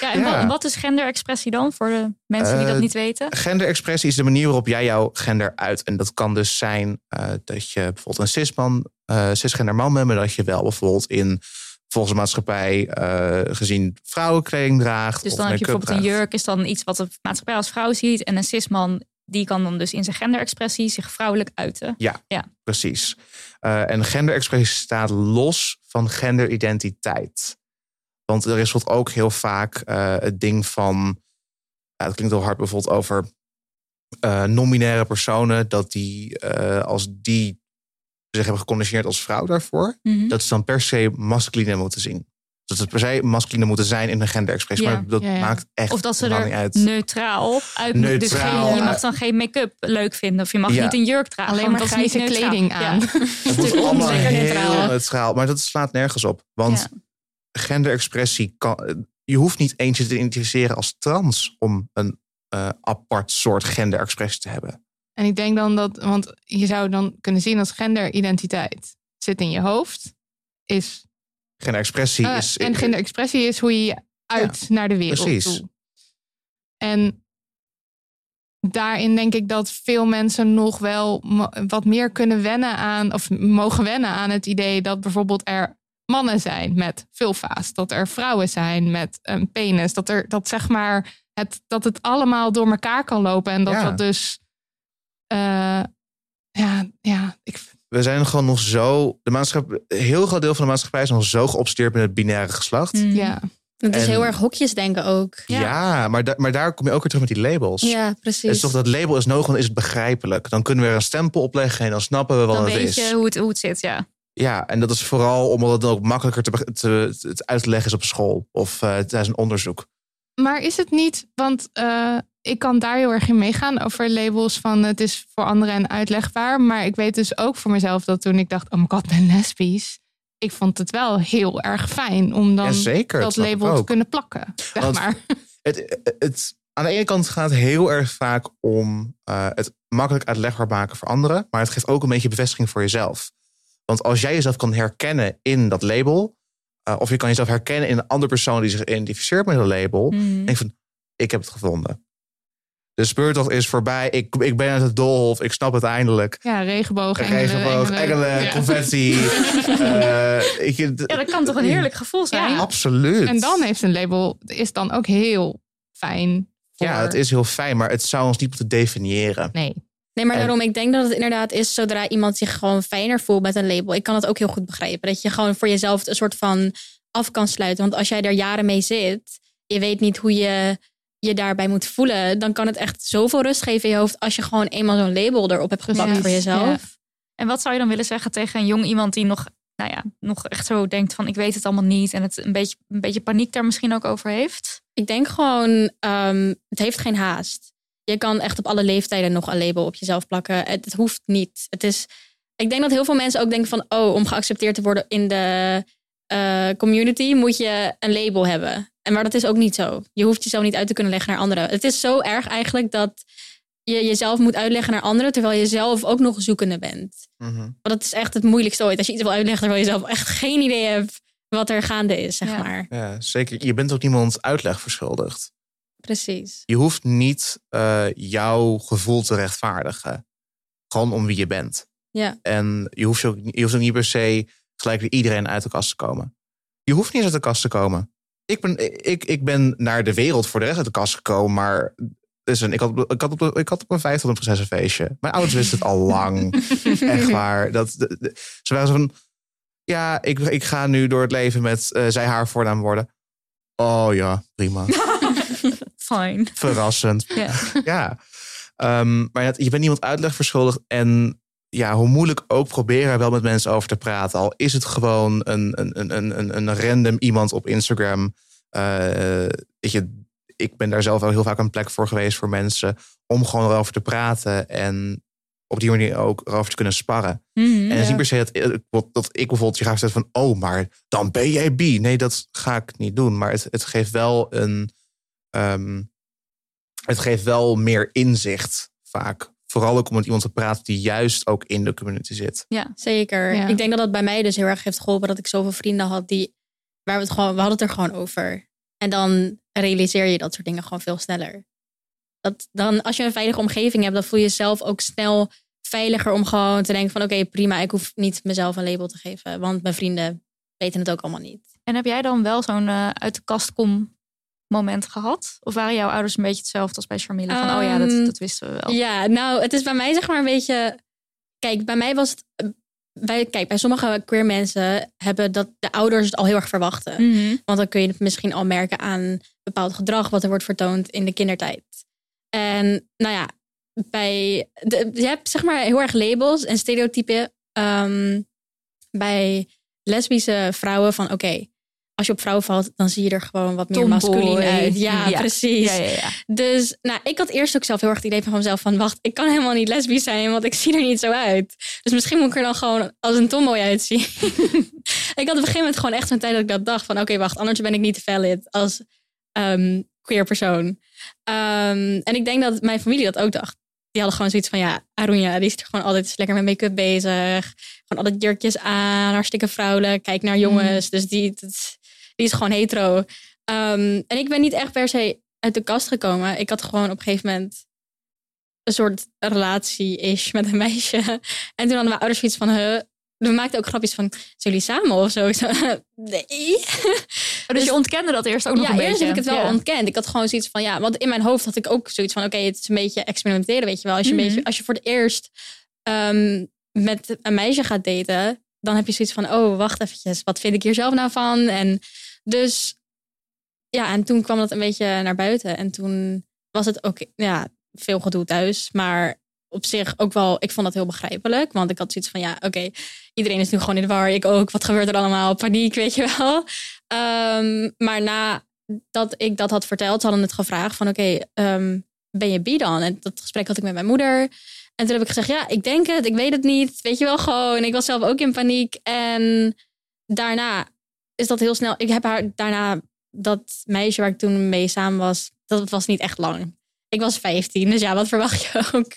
Ja, en Ja. Wat, wat is genderexpressie dan voor de mensen die dat Eh, niet weten? Genderexpressie is de manier waarop jij jouw gender uit. En dat kan dus zijn eh, dat je bijvoorbeeld een cisman, eh cisgender man bent, maar dat je wel bijvoorbeeld in volgens de maatschappij gezien vrouwenkleding draagt. Dus of dan heb je bijvoorbeeld een jurk, is dan iets wat de maatschappij als vrouw ziet. En een cisman, die kan dan dus in zijn genderexpressie zich vrouwelijk uiten. Precies. Eh, en genderexpressie staat los van genderidentiteit. Want er is bijvoorbeeld ook heel vaak eh, het ding van. Ja, het klinkt heel hard bijvoorbeeld over eh non-binaire personen. Dat die, als die zich hebben geconditioneerd als vrouw daarvoor. Mhm. dat ze dan per se masculine moeten zien. Dat ze per se masculine moeten zijn in een genderexpressie. Ja, maar dat ja, ja. maakt echt Of dat ze er niet uit. neutraal uit moeten. Dus Neutraal, geen, je mag dan geen make-up leuk vinden. Of je mag Ja. niet een jurk dragen. Alleen maar is grijze neutraal. kleding Ja. aan. Het moet allemaal heel neutraal. neutraal. Maar dat slaat nergens op. Want Ja. genderexpressie kan... Je hoeft niet eens je te identificeren als trans... om een eh, apart soort genderexpressie te hebben. En ik denk dan dat, want je zou dan kunnen zien als genderidentiteit zit in je hoofd, is Genderexpressie Eh, is... en genderexpressie is hoe je je uit naar de wereld precies. toe. En daarin denk ik dat veel mensen nog wel wat meer kunnen wennen aan, of mogen wennen aan het idee dat bijvoorbeeld er mannen zijn met vulva's, dat er vrouwen zijn met een penis, dat er dat zeg maar het, dat het allemaal door elkaar kan lopen en dat Ja. dat dus eh, ja, ja, ik, We zijn gewoon nog zo... De maatschappij, een heel groot deel van de maatschappij is nog zo geobsedeerd met het binaire geslacht. Mhm. ja. Het is En- heel erg hokjes denken ook. Ja, maar, da- maar daar kom je ook weer terug met die labels. Ja, Het precies. is toch dat label is nodig, dan is het begrijpelijk. Dan kunnen we er een stempel opleggen en dan snappen we wat Dan het weet is. je hoe het, hoe het zit, ja. Ja, en dat is vooral omdat het dan ook makkelijker te, te, het uit te leggen is op school of eh, tijdens een onderzoek. Maar is het niet, want eh, ik kan daar heel erg in meegaan over labels van het is voor anderen en uitlegbaar. Maar ik weet dus ook voor mezelf dat toen ik dacht, oh my god, ben lesbisch. Ik vond het wel heel erg fijn om dan Ja, zeker, dat label te kunnen plakken. Zeg Want- maar. Het, het, aan de ene kant gaat het heel erg vaak om eh, het makkelijk uitlegbaar maken voor anderen. Maar het geeft ook een beetje bevestiging voor jezelf. Want als jij jezelf kan herkennen in dat label. eh, of je kan jezelf herkennen in een andere persoon die zich identificeert met een label. Mhm. denk ik van, ik heb het gevonden. De speurtocht is voorbij. Ik, ik ben uit het doolhof. Ik snap het eindelijk. Ja, regenboog, engelen, Regenboog, engelen, Ja. confetti. eh, ik, Ja, dat kan toch een heerlijk gevoel zijn? Ja. Absoluut. En dan heeft een label, is dan ook heel fijn. Voor... Ja, het is heel fijn, maar het zou ons niet moeten definiëren. Nee. Nee, maar daarom, ik denk dat het inderdaad is zodra iemand zich gewoon fijner voelt met een label. Ik kan het ook heel goed begrijpen. Dat je gewoon voor jezelf een soort van af kan sluiten. Want als jij er jaren mee zit, je weet niet hoe je je daarbij moet voelen. Dan kan het echt zoveel rust geven in je hoofd als je gewoon eenmaal zo'n label erop hebt geplakt voor jezelf. En wat zou je dan willen zeggen tegen een jong iemand die nog, nou ja, nog echt zo denkt van ik weet het allemaal niet en het een beetje, een beetje paniek daar misschien ook over heeft? Ik denk gewoon, ehm, het heeft geen haast. Je kan echt op alle leeftijden nog een label op jezelf plakken. Het, het hoeft niet. Het is, ik denk dat heel veel mensen ook denken van, oh, om geaccepteerd te worden in de eh, community moet je een label hebben. En maar dat is ook niet zo. Je hoeft jezelf niet uit te kunnen leggen naar anderen. Het is zo erg eigenlijk dat je jezelf moet uitleggen naar anderen, terwijl je zelf ook nog zoekende bent. Mhm. Want dat is echt het moeilijkste ooit. Als je iets wil uitleggen terwijl je zelf echt geen idee hebt wat er gaande is, zeg Ja. maar. Ja, zeker. Je bent ook niemand uitleg verschuldigd. Precies. Je hoeft niet eh, jouw gevoel te rechtvaardigen. Gewoon om wie je bent. Ja. En je hoeft, ook, je hoeft ook niet per se gelijk weer iedereen uit de kast te komen. Je hoeft niet eens uit de kast te komen. Ik ben, ik, ik ben naar de wereld voor de rest uit de kast gekomen, maar listen, ik, had, ik, had op, de- ik had op mijn vijfde een prinsessenfeestje. Mijn ouders wisten het al lang. Echt waar. Dat, de, de- ze waren zo van, ja, ik, ik ga nu door het leven met eh, zij haar voornaam worden. Oh ja, prima. Fine. Verrassend. Ja. Ja. Ehm, maar je bent niemand uitleg verschuldigd. En ja, hoe moeilijk ook proberen er wel met mensen over te praten. Al is het gewoon een, een, een, een, een- een random iemand op Instagram. Eh, weet je, ik ben daar zelf wel heel vaak een plek voor geweest voor mensen. Om gewoon erover te praten. En op die manier ook erover te kunnen sparren. Mhm. En het is Ja. niet per se dat, eh, dat ik bijvoorbeeld je graag zeg van... oh, maar dan ben jij bi. Nee, dat ga ik niet doen. Maar het, het geeft wel een... ehm, het geeft wel meer inzicht vaak. Vooral ook om met iemand te praten die juist ook in de community zit. Ja. Zeker. Ja. Ik denk dat dat bij mij dus heel erg heeft geholpen dat ik zoveel vrienden had die waar we het gewoon, we hadden het er gewoon over. En dan realiseer je dat soort dingen gewoon veel sneller. Dat dan, als je een veilige omgeving hebt, dan voel je jezelf ook snel veiliger om gewoon te denken van oké, prima, ik hoef niet mezelf een label te geven. Want mijn vrienden weten het ook allemaal niet. En heb jij dan wel zo'n eh, uit de kast kom moment gehad? Of waren jouw ouders een beetje hetzelfde als bij Charmille? Van, oh ja, dat, Ehm, dat wisten we wel. Ja, nou, het is bij mij zeg maar een beetje. Kijk, bij mij was het. eh, Bij, kijk, bij sommige queer mensen hebben dat de ouders het al heel erg verwachten. Mhm. Want dan kun je het misschien al merken aan bepaald gedrag wat er wordt vertoond in de kindertijd. En nou ja, bij, de, je hebt zeg maar heel erg labels en stereotypen ehm, bij lesbische vrouwen van oké, als je op vrouwen valt, dan zie je er gewoon wat meer Tomboy. masculin uit. Ja, Ja. precies. Ja, ja, ja. Dus nou, ik had eerst ook zelf heel erg het idee van mezelf van... wacht, ik kan helemaal niet lesbisch zijn, want ik zie er niet zo uit. Dus misschien moet ik er dan gewoon als een tomboy uitzien. ik had op een gegeven moment gewoon echt zo'n tijd dat ik dat dacht van... oké, wacht, anders ben ik niet valid als ehm, queer persoon. Ehm, en ik denk dat mijn familie dat ook dacht. Die hadden gewoon zoiets van, ja, Arunja, die is er gewoon altijd lekker met make-up bezig. Gewoon altijd jurkjes aan, hartstikke vrouwelijk. Kijk naar jongens, dus die, dat- die is gewoon hetero. Ehm, en ik ben niet echt per se uit de kast gekomen. Ik had gewoon op een gegeven moment een soort relatie-ish met een meisje. En toen hadden mijn ouders zoiets van, huh, we maakten ook grapjes van, zijn jullie samen of zo? Nee. Oh, dus je ontkende dat eerst ook nog ja, een eerst heb ik het wel Ja. ontkend. Ik had gewoon zoiets van, ja, want in mijn hoofd had ik ook zoiets van, oké, het is een beetje experimenteren, weet je wel. Als je, Mhm. een beetje, als je voor het eerst ehm, met een meisje gaat daten, dan heb je zoiets van, oh, wacht eventjes, wat vind ik hier zelf nou van? En dus, ja, en toen kwam dat een beetje naar buiten. En toen was het ook, ja, veel gedoe thuis, maar op zich ook wel, ik vond dat heel begrijpelijk. Want ik had zoiets van, ja, oké, iedereen is nu gewoon in de war. Ik ook. Wat gebeurt er allemaal? Paniek, weet je wel. Ehm, maar nadat ik dat had verteld, hadden het gevraagd van, oké, ehm, ben je bi dan? En dat gesprek had ik met mijn moeder. En toen heb ik gezegd, ja, ik denk het, ik weet het niet. Weet je wel, gewoon. Ik was zelf ook in paniek. En daarna is dat heel snel. Ik heb haar daarna, dat meisje waar ik toen mee samen was, dat was niet echt lang. Ik was 15, dus ja, wat verwacht je ook?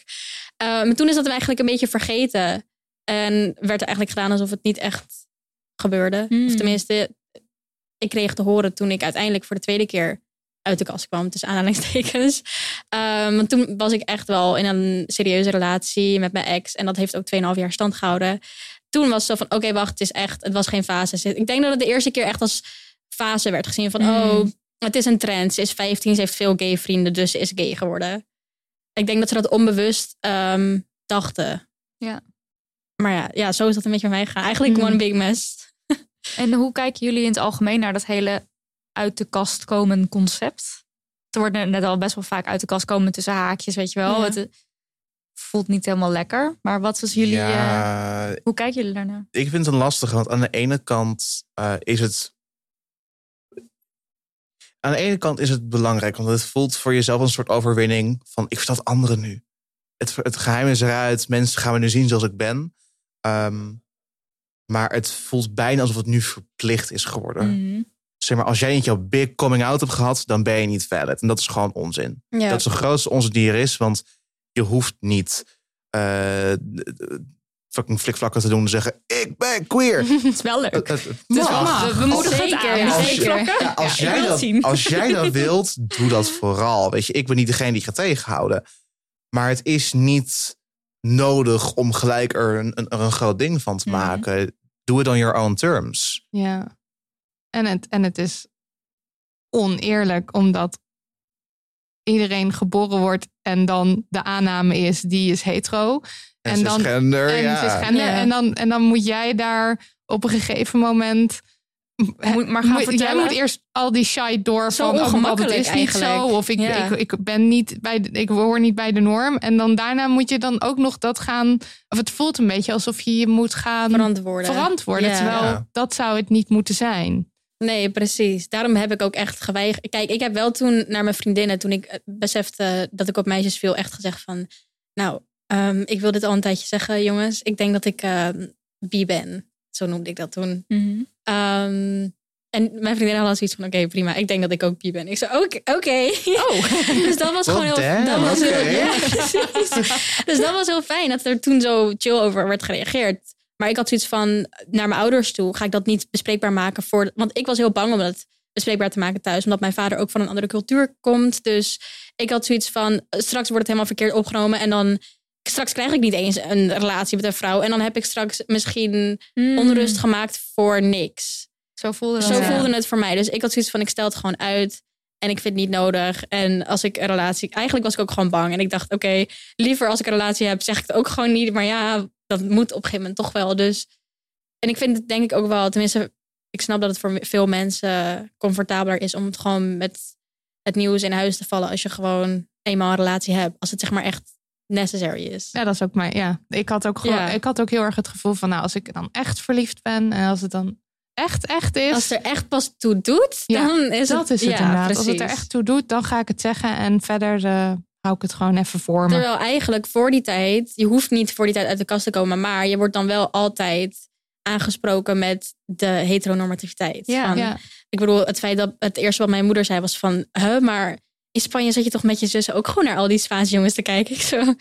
Uh, maar toen is dat eigenlijk een beetje vergeten. En werd er eigenlijk gedaan alsof het niet echt gebeurde. Hmm. Of tenminste, ik kreeg te horen toen ik uiteindelijk voor de tweede keer uit de kast kwam, tussen aanhalingstekens. Um, want toen was ik echt wel in een serieuze relatie met mijn ex. En dat heeft ook 2,5 jaar stand gehouden. Toen was het zo van, oké, wacht, het is echt, het was geen fase. Ik denk dat het de eerste keer echt als fase werd gezien van, Mm. oh, het is een trend. Ze is 15, ze heeft veel gay vrienden, dus ze is gay geworden. Ik denk dat ze dat onbewust ehm, dachten. Ja. Maar ja, ja, zo is dat een beetje bij mij gegaan. Eigenlijk Mm. one big mess. En hoe kijken jullie in het algemeen naar dat hele uit de kast komen concept? Er wordt net al best wel vaak uit de kast komen tussen haakjes, weet je wel. Ja. Het voelt niet helemaal lekker. Maar wat was jullie, eh, hoe kijken jullie daarnaar? ik vind het een lastige, want aan de ene kant eh, is het. Aan de ene kant is het belangrijk, want het voelt voor jezelf een soort overwinning van ik vertel het anderen nu. Het, het geheim is eruit, mensen gaan me nu zien zoals ik ben. Ehm, maar het voelt bijna alsof het nu verplicht is geworden. Mhm. Zeg maar, als jij niet jouw big coming out hebt gehad, dan ben je niet valid. En dat is gewoon onzin. Ja. Dat is de grootste onzin die er is, want je hoeft niet eh, fucking flikvlakken te doen en zeggen: Ik ben queer. Het is wel leuk. Het- mag. we, we moedigen het Zeker, aan. Als je- zeker. Ja, als, Ja, ik jij dat, zien. als jij dat wilt, doe dat vooral. Weet je, ik ben niet degene die gaat tegenhouden. Maar het is niet nodig om gelijk er een, een, er een groot ding van te maken. Doe het on your own terms. Ja. En het, en het is oneerlijk, omdat iedereen geboren wordt en dan de aanname is, die is hetero. En, En dan- cisgender, en ja. cisgender. Ja. En, dan, en dan moet jij daar op een gegeven moment... Moet maar gaan Moet- jij vertellen. moet eerst al die shit door Zo van oh, ongemakkelijk is niet zo of ik, Ja. ik, ik ben niet bij de, ik hoor niet bij de norm en dan daarna moet je dan ook nog dat gaan of het voelt een beetje alsof je je moet gaan verantwoorden. verantwoorden Ja. terwijl Ja. dat zou het niet moeten zijn. Nee, precies. Daarom heb ik ook echt geweigerd. Kijk, ik heb wel toen naar mijn vriendinnen, toen ik eh, besefte dat ik op meisjes viel, echt gezegd van, nou, ehm, ik wil dit al een tijdje zeggen, jongens. Ik denk dat ik ehm bi ben. Zo noemde ik dat toen. Mhm. Ehm, en mijn vriendinnen hadden zoiets van, oké, prima. Ik denk dat ik ook bi ben. Ik zei, oké. oké. Oh. dus dat was Well, gewoon heel, damn, dat was heel, ja, precies. Dus dat was heel fijn dat er toen zo chill over werd gereageerd. Maar ik had zoiets van, naar mijn ouders toe, ga ik dat niet bespreekbaar maken voor. Want ik was heel bang om het bespreekbaar te maken thuis, omdat mijn vader ook van een andere cultuur komt. Dus ik had zoiets van, straks wordt het helemaal verkeerd opgenomen en dan. Straks krijg ik niet eens een relatie met een vrouw. En dan heb ik straks misschien Mm. onrust gemaakt voor niks. Zo voelde dat. Zo voelde het voor mij. Dus ik had zoiets van, ik stel het gewoon uit. En ik vind het niet nodig. En als ik een relatie... Eigenlijk was ik ook gewoon bang. En ik dacht, oké, liever als ik een relatie heb, zeg ik het ook gewoon niet. Maar ja, dat moet op een gegeven moment toch wel. Dus... En ik vind het denk ik ook wel... Tenminste, ik snap dat het voor veel mensen comfortabeler is... om het gewoon met het nieuws in huis te vallen... als je gewoon eenmaal een relatie hebt. Als het zeg maar echt necessary is. Ja, dat is ook mijn. Ja, ik had ook gewoon, Ja. ik had ook heel erg het gevoel van, nou, als ik dan echt verliefd ben en als het dan echt, echt is, Als het er echt pas toe doet, Ja, dan is dat het... is het ja, inderdaad. Als het er precies. echt toe doet, dan ga ik het zeggen en verder eh, hou ik het gewoon even voor me. Terwijl eigenlijk voor die tijd, je hoeft niet voor die tijd uit de kast te komen, maar je wordt dan wel altijd aangesproken met de heteronormativiteit. Ja. Van, ja. Ik bedoel, het feit dat het eerste wat mijn moeder zei was van, huh, maar in Spanje zit je toch met je zussen ook gewoon naar al die Spaanse jongens te kijken? Ik zo,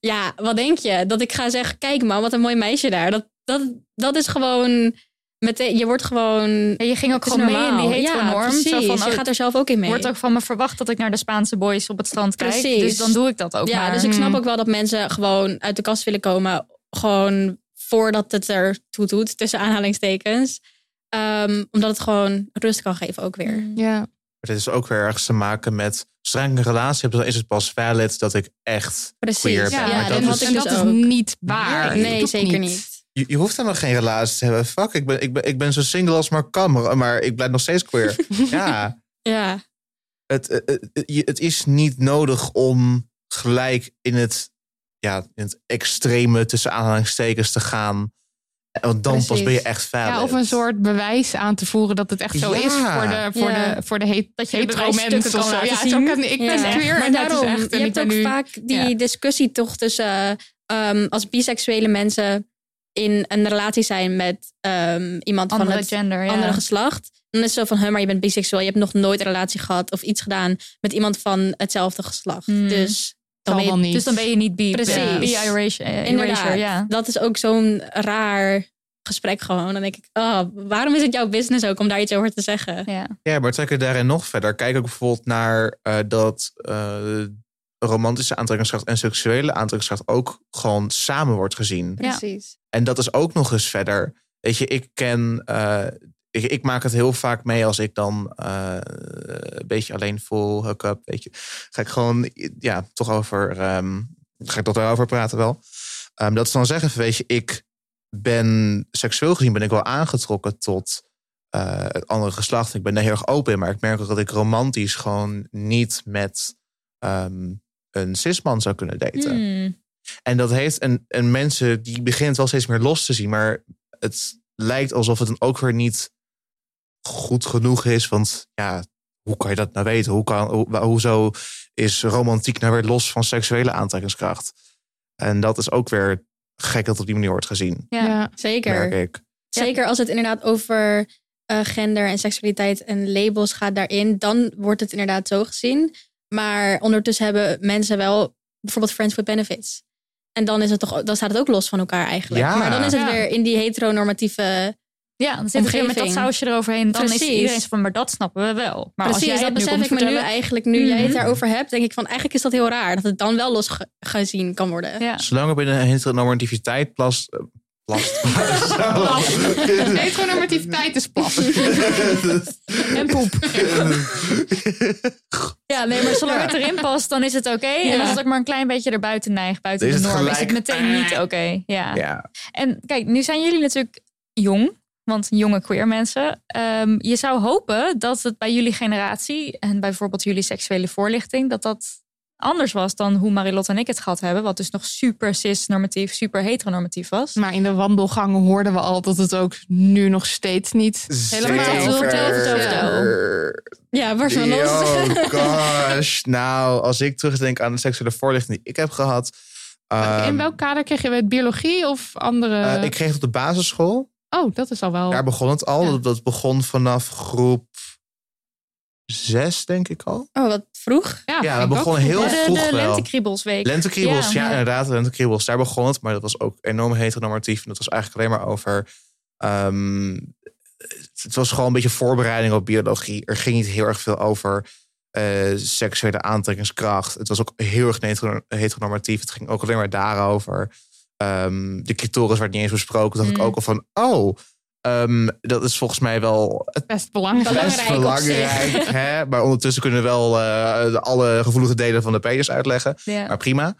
ja, wat denk je? Dat ik ga zeggen, kijk man, wat een mooi meisje daar. Dat, dat, dat is gewoon, meteen, je wordt gewoon... Ja, je ging ook het is gewoon mee in normaal. die Ja, heteronorm. precies. Zo van, je oh, gaat er zelf ook in mee. wordt ook van me verwacht dat ik naar de Spaanse boys op het strand kijk. Precies. Dus dan doe ik dat ook Ja, maar. dus ik snap Hmm. ook wel dat mensen gewoon uit de kast willen komen. Gewoon voordat het er toe doet, tussen aanhalingstekens. Ehm, omdat het gewoon rust kan geven ook weer. Mm. ja. Maar dit is ook weer ergens te maken met... Zodra ik een relatie heb, dan is het pas valid dat ik echt Precies. queer Ja, ben. Ja, Maar dat dat had is, ik en dus dat is niet waar. Nee, zeker niet. Je, je hoeft helemaal geen relatie te hebben. Fuck, ik ben, ik ben, ik ben zo single als maar kan. Maar, maar ik blijf nog steeds queer. ja, Ja, het, het, het, je- het is niet nodig om gelijk in het, ja, in het extreme tussen aanhalingstekens te gaan. Want dan pas ben je echt valid. Ja, of een soort bewijs aan te voeren dat het echt zo Ja. is voor de, voor Ja. de, voor de het, Dat je hetero bewijsstukken mens kan of zo. laten Ja, zien. zo kan, ik ben queer en daarom, is echt. En je hebt ook nu, vaak die ja. discussie toch tussen ehm, als biseksuele mensen in een relatie zijn met ehm, iemand Andere van het gender, ja. andere geslacht. Dan is het zo van, hè, maar je bent biseksueel. Je hebt nog nooit een relatie gehad of iets gedaan met iemand van hetzelfde geslacht. Hmm. Dus dan ben je wel niet. Dus dan ben je niet bi. Precies. Bi erasure, eh, Inderdaad. ja. Dat is ook zo'n raar gesprek gewoon. Dan denk ik, oh, waarom is het jouw business ook om daar iets over te zeggen? ja. Ja, maar trek het daarin nog verder. Kijk ook bijvoorbeeld naar eh, dat eh, romantische aantrekkingskracht en seksuele aantrekkingskracht ook gewoon samen wordt gezien. Ja. Precies. En dat is ook nog eens verder. Weet je, ik ken. eh, ik, ik maak het heel vaak mee als ik dan eh, een beetje alleen voel, hook-up, weet je. Ga ik gewoon, ja, toch over. ehm, ga ik toch daarover praten wel. Ehm, dat is dan zeggen, weet je, ik ben seksueel gezien ben ik wel aangetrokken tot eh, het andere geslacht. Ik ben daar heel erg open in, maar ik merk ook dat ik romantisch gewoon niet met ehm, een cisman zou kunnen daten. Hmm. En dat heeft en, en mensen die beginnen het wel steeds meer los te zien, maar het lijkt alsof het dan ook weer niet goed genoeg is. Want ja, hoe kan je dat nou weten? Hoe kan, hoe, hoezo is romantiek nou weer los van seksuele aantrekkingskracht? En dat is ook weer gek dat op die manier wordt gezien, Ja. Ja. Zeker. merk ik. Zeker als het inderdaad over eh, gender en seksualiteit en labels gaat daarin, dan wordt het inderdaad zo gezien. Maar ondertussen hebben mensen wel bijvoorbeeld friends with benefits. En dan, is het toch, dan staat het ook los van elkaar eigenlijk. Ja. Maar dan is het Ja. weer in die heteronormatieve. Ja, dan zit het weer met dat Omgeving. sausje eroverheen. Dan is iedereen van, maar dat snappen we wel. Maar als Precies, jij dat besef komt ik me nu eigenlijk. Nu jij het Mhm. daarover hebt, denk ik van eigenlijk is dat heel raar. Dat het dan wel los ge- gezien kan worden. Ja. Zolang er binnen heteronormativiteit plast. Eh, plast. Heteronormativiteit is plat. en poep. ja, nee, maar zolang het erin past, dan is het oké. En Ja. als het ook maar een klein beetje erbuiten neigt, buiten Is de norm, is het meteen niet oké. Ja. ja. En kijk, nu zijn jullie natuurlijk jong, want jonge queer mensen. Ehm, je zou hopen dat het bij jullie generatie en bijvoorbeeld jullie seksuele voorlichting, dat dat anders was dan hoe Marilot en ik het gehad hebben. Wat dus nog super cis-normatief, super heteronormatief was. Maar in de wandelgangen hoorden we al dat het ook nu nog steeds niet helemaal Vertel. Ja, waar ze van los. Oh gosh. nou, als ik terugdenk aan de seksuele voorlichting die ik heb gehad. In ehm, welk kader kreeg je het? Biologie of andere? eh, ik kreeg het op de basisschool. Oh, dat is al wel. Daar begon het al. Ja. Dat begon vanaf groep zes, denk ik al. Oh, wat vroeg. Ja, ik dat begon vroeg. heel de, vroeg de wel. lentekriebelsweek. Lentekriebels, ja, Ja, ja. inderdaad, lentekriebels. Daar begon het, maar dat was ook enorm heteronormatief. En dat was eigenlijk alleen maar over... ehm, het was gewoon een beetje voorbereiding op biologie. Er ging niet heel erg veel over eh, seksuele aantrekkingskracht. Het was ook heel erg hetero- heteronormatief. Het ging ook alleen maar daarover. Ehm, de clitoris werd niet eens besproken. Dacht ik Mm. ook al van, oh... ehm, dat is volgens mij wel het Best belangrijk. best Belangrijk. Hè? Maar ondertussen kunnen we wel eh, alle gevoelige delen van de penis uitleggen. Maar prima.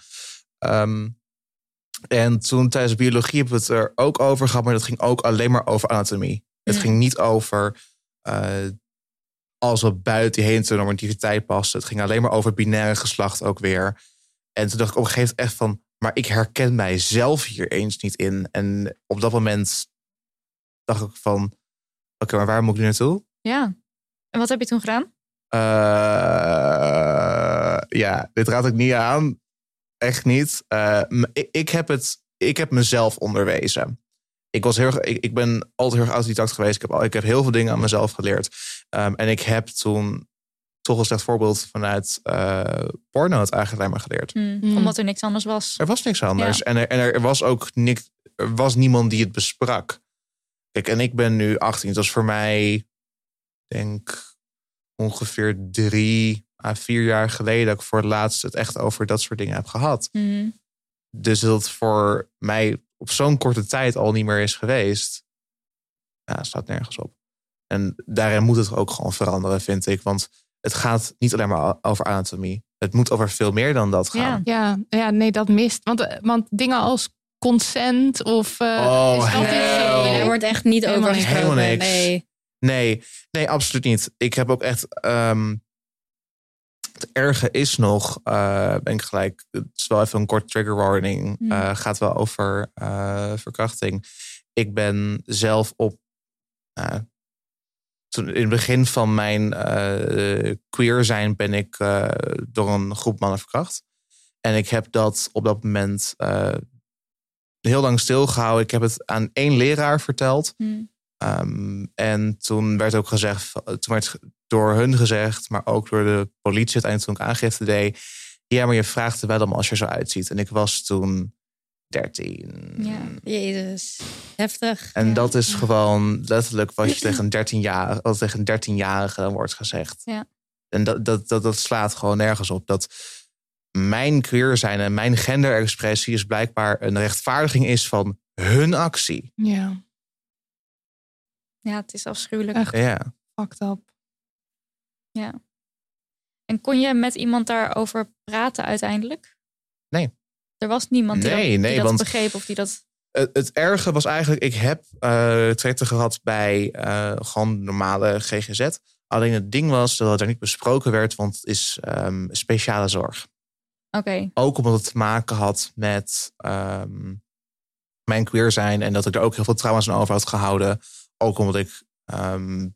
Ehm, en toen tijdens biologie hebben we het er ook over gehad, maar dat ging ook alleen maar over anatomie. Het ging niet over eh, alles wat buiten die heteronormativiteit past. Het ging alleen maar over het binaire geslacht ook weer. En toen dacht ik op een gegeven moment echt van, maar ik herken mijzelf hier eens niet in. En op dat moment dacht ik van, oké, maar waar moet ik nu naartoe? ja. En wat heb je toen gedaan? Eh, ja, dit raad ik niet aan. Echt niet. Eh, ik, ik, heb het, ik heb mezelf onderwezen. Ik, was heel, erg- ik, ik ben altijd heel erg autodidact geweest. Ik heb, al- ik heb heel veel dingen aan mezelf geleerd. Ehm, en ik heb toen toch een slecht voorbeeld vanuit eh, porno het eigenlijk alleen maar geleerd. Hmm, Hmm. Omdat er niks anders was. Er was niks anders. En, er, en er was ook niks, er was niemand die het besprak. Kijk, en ik ben nu 18. Het was voor mij, denk ongeveer drie à vier jaar geleden dat ik voor het laatst het echt over dat soort dingen heb gehad. Hmm. Dus dat het voor mij op zo'n korte tijd al niet meer is geweest, ja, staat nergens op. En daarin moet het ook gewoon veranderen, vind ik. Want het gaat niet alleen maar over anatomie. Het moet over veel meer dan dat gaan. Ja, ja, nee, dat mist. Want, eh, want dingen als consent of. eh, Oh, is dat hell. Er wordt echt niet Helemaal over gesproken. Nee. Nee, nee, absoluut niet. Ik heb ook echt. ehm, het erge is nog, eh, ben ik gelijk. Het is wel even een kort trigger warning. Hmm. eh, gaat wel over eh, verkrachting. ik ben zelf op. Uh, toen in het begin van mijn uh, queer zijn ben ik uh, door een groep mannen verkracht. En ik heb dat op dat moment heel lang stilgehouden. Ik heb het aan één leraar verteld. Hmm. Um, en toen werd ook gezegd, toen werd door hun gezegd, maar ook door de politie uiteindelijk toen ik aangifte deed. Ja, maar je vraagt er wel om als je zo uitziet. En ik was toen 13. Ja. Jezus, heftig. En Ja. dat is gewoon letterlijk wat je tegen een 13-jarige, wat tegen een 13-jarige dan wordt gezegd. Ja. En dat, dat, dat, dat slaat gewoon nergens op. Dat mijn queer zijn en mijn genderexpressie is blijkbaar een rechtvaardiging is van hun actie. Ja, Ja, het is afschuwelijk. echt Ja. fucked up. En kon je met iemand daarover praten uiteindelijk? Nee. Er was niemand die, Nee, dat, nee, die dat want- begreep of die dat... Het, het erge was eigenlijk, ik heb eh trajecten gehad bij eh, gewoon normale GGZ. Alleen het ding was dat het er niet besproken werd, want het is ehm, speciale zorg. Ook omdat het te maken had met ehm, mijn queer zijn en dat ik er ook heel veel trauma's aan over had gehouden. Ook omdat ik ehm,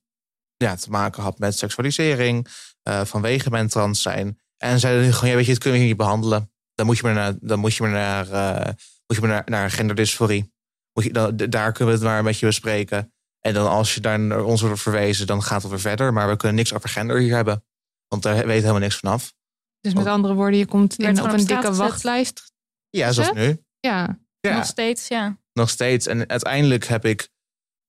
ja, te maken had met seksualisering eh, vanwege mijn trans zijn. En zeiden gewoon, ja, weet je, het kunnen we hier niet behandelen. Dan moet je maar naar, dan moet je maar naar, eh, moet je naar, naar genderdysforie. Moet je, daar kunnen we het maar met je bespreken. En dan als je daar naar ons wordt verwezen, dan gaat het weer verder. Maar we kunnen niks over gender hier hebben. Want daar weet helemaal niks vanaf. Dus met andere woorden, je komt in, op een dikke wachtlijst. Ja, zoals nu. Ja, Ja. nog steeds, ja. Nog steeds. En uiteindelijk heb ik.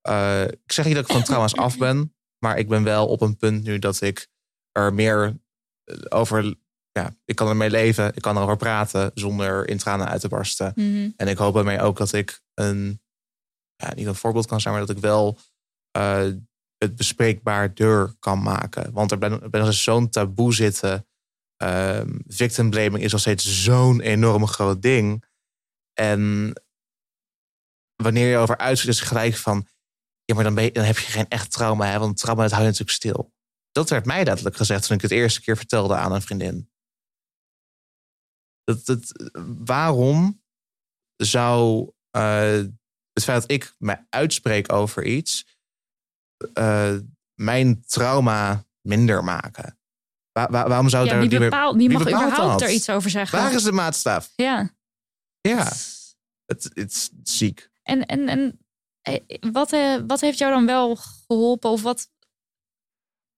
eh, ik zeg niet dat ik van trauma's af ben. Maar ik ben wel op een punt nu dat ik er meer eh, over. Ja, ik kan ermee leven. Ik kan erover praten zonder in tranen uit te barsten. Mhm. En ik hoop daarmee ook dat ik een. Ja, niet een voorbeeld kan zijn, maar dat ik wel eh, het bespreekbaar deur kan maken. Want er ben, er ben zo'n taboe zitten. Ehm victim blaming is nog steeds zo'n enorm groot ding. En wanneer je over uitspreekt, is het gelijk van. Ja, maar dan, dan heb je geen echt trauma, hè? want trauma dat hou je natuurlijk stil. Dat werd mij letterlijk gezegd toen ik het eerste keer vertelde aan een vriendin. Dat, dat, waarom zou eh, het feit dat ik me uitspreek over iets eh, mijn trauma minder maken? Waar, waar- waarom zou Ja, daar meer- bepaalt, wie mag überhaupt er iets over zeggen? Waar is de maatstaf? Ja. Ja, het, het is ziek. En, en, en eh, wat, eh, wat heeft jou dan wel geholpen? Of wat,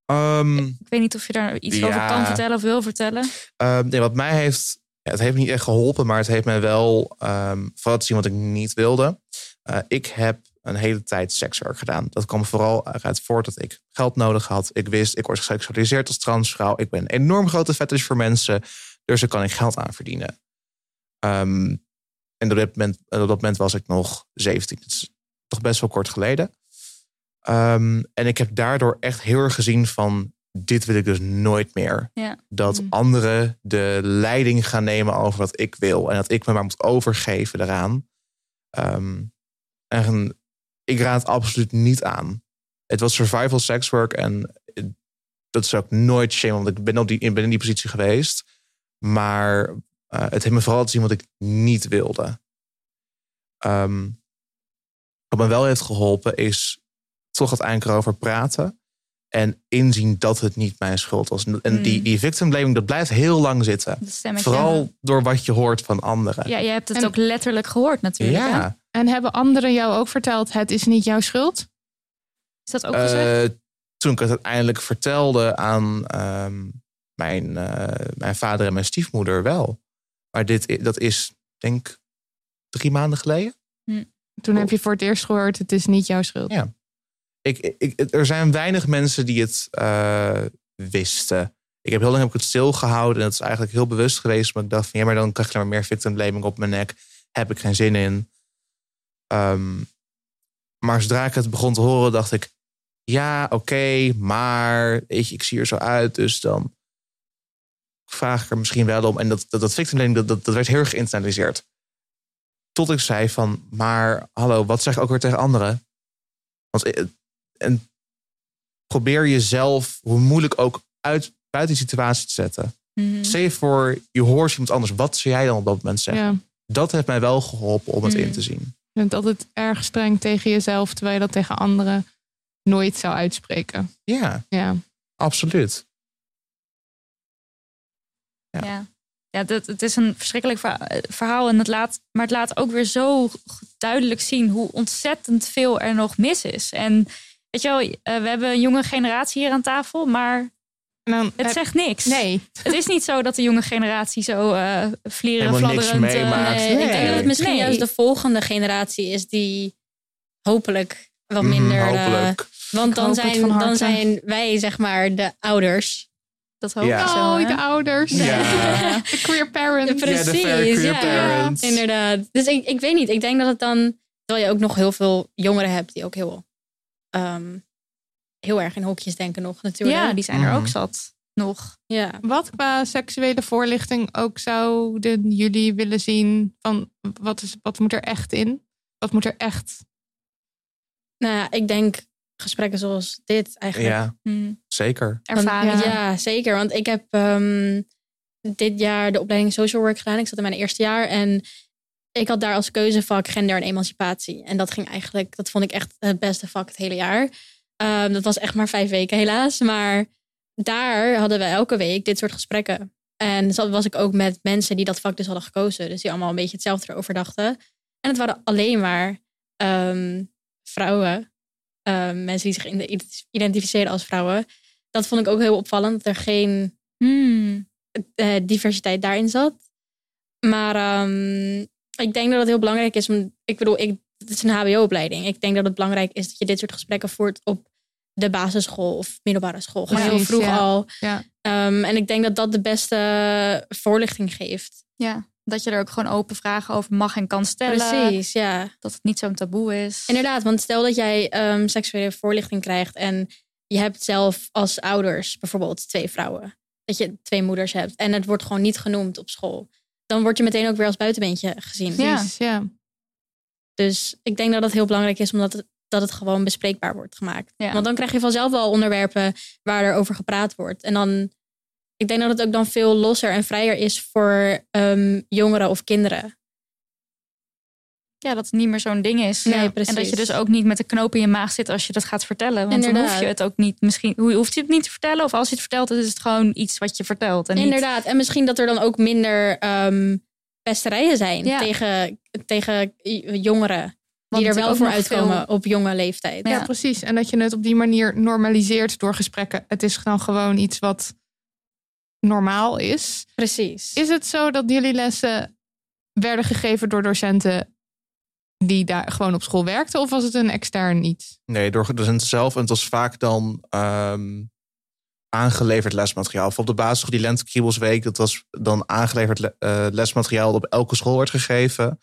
Ehm, ik weet niet of je daar iets Ja. over kan vertellen of wil vertellen. Ehm, nee, wat mij heeft, ja, het heeft me niet echt geholpen, maar het heeft mij wel um, vooral te zien wat ik niet wilde. Eh, ik heb een hele tijd sekswerk gedaan. Dat kwam vooral uit voort dat ik geld nodig had. Ik wist, ik word geseksualiseerd als transvrouw. Ik ben een enorm grote fetish voor mensen, dus daar kan ik geld aan verdienen. Ehm, en op dat, moment, op dat moment was ik nog 17. Het is toch best wel kort geleden. Ehm, en ik heb daardoor echt heel erg gezien van dit wil ik dus nooit meer. Ja. Dat Mm. anderen de leiding gaan nemen over wat ik wil. En dat ik me maar moet overgeven daaraan. Ehm, en ik raad het absoluut niet aan. Het was survival sex work. En dat zou ik nooit shame. Want ik ben, op die, ik ben in die positie geweest. Maar eh, het heeft me vooral te zien wat ik niet wilde. Ehm, wat me wel heeft geholpen is toch uiteindelijk erover praten. En inzien dat het niet mijn schuld was. En Mm. die, die victim blaming, dat blijft heel lang zitten. Vooral door wat je hoort van anderen. Ja, je hebt het En- ook letterlijk gehoord natuurlijk. hè? En hebben anderen jou ook verteld, het is niet jouw schuld? Is dat ook gezegd? Eh, toen ik het uiteindelijk vertelde aan ehm, mijn, eh, mijn vader en mijn stiefmoeder wel. Maar dit, dat is, denk ik, drie maanden geleden. Toen heb je voor het eerst gehoord, het is niet jouw schuld. Ja. Ik, ik, er zijn weinig mensen die het eh, wisten. Ik heb heel lang heb ik het stilgehouden. En dat is eigenlijk heel bewust geweest. Maar ik dacht van ja, maar dan krijg je maar meer victim blaming op mijn nek. Heb ik geen zin in. Ehm, maar zodra ik het begon te horen, dacht ik... Ja, oké, maar weet je, ik zie er zo uit. Dus dan vraag ik er misschien wel om. En dat, dat, dat blaming, dat, dat, dat werd heel erg geïnternaliseerd. Tot ik zei van, maar hallo, wat zeg ik ook weer tegen anderen? Want eh, en probeer jezelf, hoe moeilijk ook, uit, buiten die situatie te zetten. Mhm. Stel je voor, je hoort iemand anders. Wat zou jij dan op dat moment zeggen? Ja. Dat heeft mij wel geholpen om het Mhm. in te zien. Je bent altijd erg streng tegen jezelf, terwijl je dat tegen anderen nooit zou uitspreken. Ja, Ja. absoluut. Ja. Ja, ja dat, het is een verschrikkelijk verha- verhaal. En het laat, maar het laat ook weer zo duidelijk zien hoe ontzettend veel er nog mis is. En weet je wel, eh, we hebben een jonge generatie hier aan tafel, maar dan, het heb- zegt niks. Nee, Het is niet zo dat de jonge generatie zo eh vlieren, Helemaal fladderend... eh, meemaakt. Nee, Ik denk dat het misschien Nee. juist de volgende generatie is die hopelijk wat Mhm, minder. eh, hopelijk. want dan zijn, dan zijn wij, zeg maar, de ouders. Dat hoop Ja. ik zo. oh, de ouders. Ja. De queer parents. Ja, Ja, de Precies, queer ja. parents. Inderdaad. Dus ik, ik weet niet. Ik denk dat het dan. Terwijl je ook nog heel veel jongeren hebt die ook heel. ehm, heel erg in hokjes denken nog natuurlijk. Ja, die zijn er ook Mhm. zat. Nog. Ja. Wat qua seksuele voorlichting ook zouden jullie willen zien? Van wat, is, wat moet er echt in? Wat moet er echt? Nou ja, ik denk gesprekken zoals dit eigenlijk. Ja, Hm, zeker. ervaring. Ja. Ja, zeker. Want ik heb ehm, dit jaar de opleiding social work gedaan. Ik zat in mijn eerste jaar en ik had daar als keuzevak gender en emancipatie. En dat ging eigenlijk, dat vond ik echt het beste vak het hele jaar. Ehm, dat was echt maar vijf weken helaas. Maar daar hadden we elke week dit soort gesprekken. En zo was ik ook met mensen die dat vak dus hadden gekozen. Dus die allemaal een beetje hetzelfde erover dachten. En het waren alleen maar ehm, vrouwen. Ehm, mensen die zich in- identificeren als vrouwen. Dat vond ik ook heel opvallend. Dat er geen Hmm. eh, diversiteit daarin zat. Maar ik denk dat het heel belangrijk is. Om, ik bedoel, ik, het is een HBO-opleiding. Ik denk dat het belangrijk is dat je dit soort gesprekken voert op de basisschool of middelbare school. Gewoon heel vroeg ja. al. Ja. Ehm, en ik denk dat dat de beste voorlichting geeft. Ja, dat je er ook gewoon open vragen over mag en kan stellen. Precies, ja. Dat het niet zo'n taboe is. Inderdaad, want stel dat jij ehm, seksuele voorlichting krijgt en je hebt zelf als ouders bijvoorbeeld twee vrouwen. Dat je twee moeders hebt en het wordt gewoon niet genoemd op school. Dan word je meteen ook weer als buitenbeentje gezien. Ja. Precies, ja. Dus ik denk dat dat heel belangrijk is, omdat het, dat het gewoon bespreekbaar wordt gemaakt. Ja. Want dan krijg je vanzelf wel onderwerpen waar er over gepraat wordt. En dan, ik denk dat het ook dan veel losser en vrijer is voor ehm, jongeren of kinderen. Ja, dat het niet meer zo'n ding is. Nee, precies. En dat je dus ook niet met de knoop in je maag zit als je dat gaat vertellen. Want dan hoef je het ook niet misschien. Hoe hoeft je het niet te vertellen? Of als je het vertelt, dan is het gewoon iets wat je vertelt. En niet- Inderdaad. En misschien dat er dan ook minder ehm, pesterijen zijn Ja. tegen, tegen jongeren. Want Die er wel voor uitkomen veel- op jonge leeftijd. Ja. Ja, precies. En dat je het op die manier normaliseert door gesprekken. Het is dan gewoon iets wat normaal is. Precies. Is het zo dat jullie lessen werden gegeven door docenten die daar gewoon op school werkten? Of was het een extern iets? Nee, door docenten zelf. En het was vaak dan ehm, aangeleverd lesmateriaal. Of op de basis van die Lentekriebelsweek. Dat was dan aangeleverd le- eh, lesmateriaal dat op elke school werd gegeven.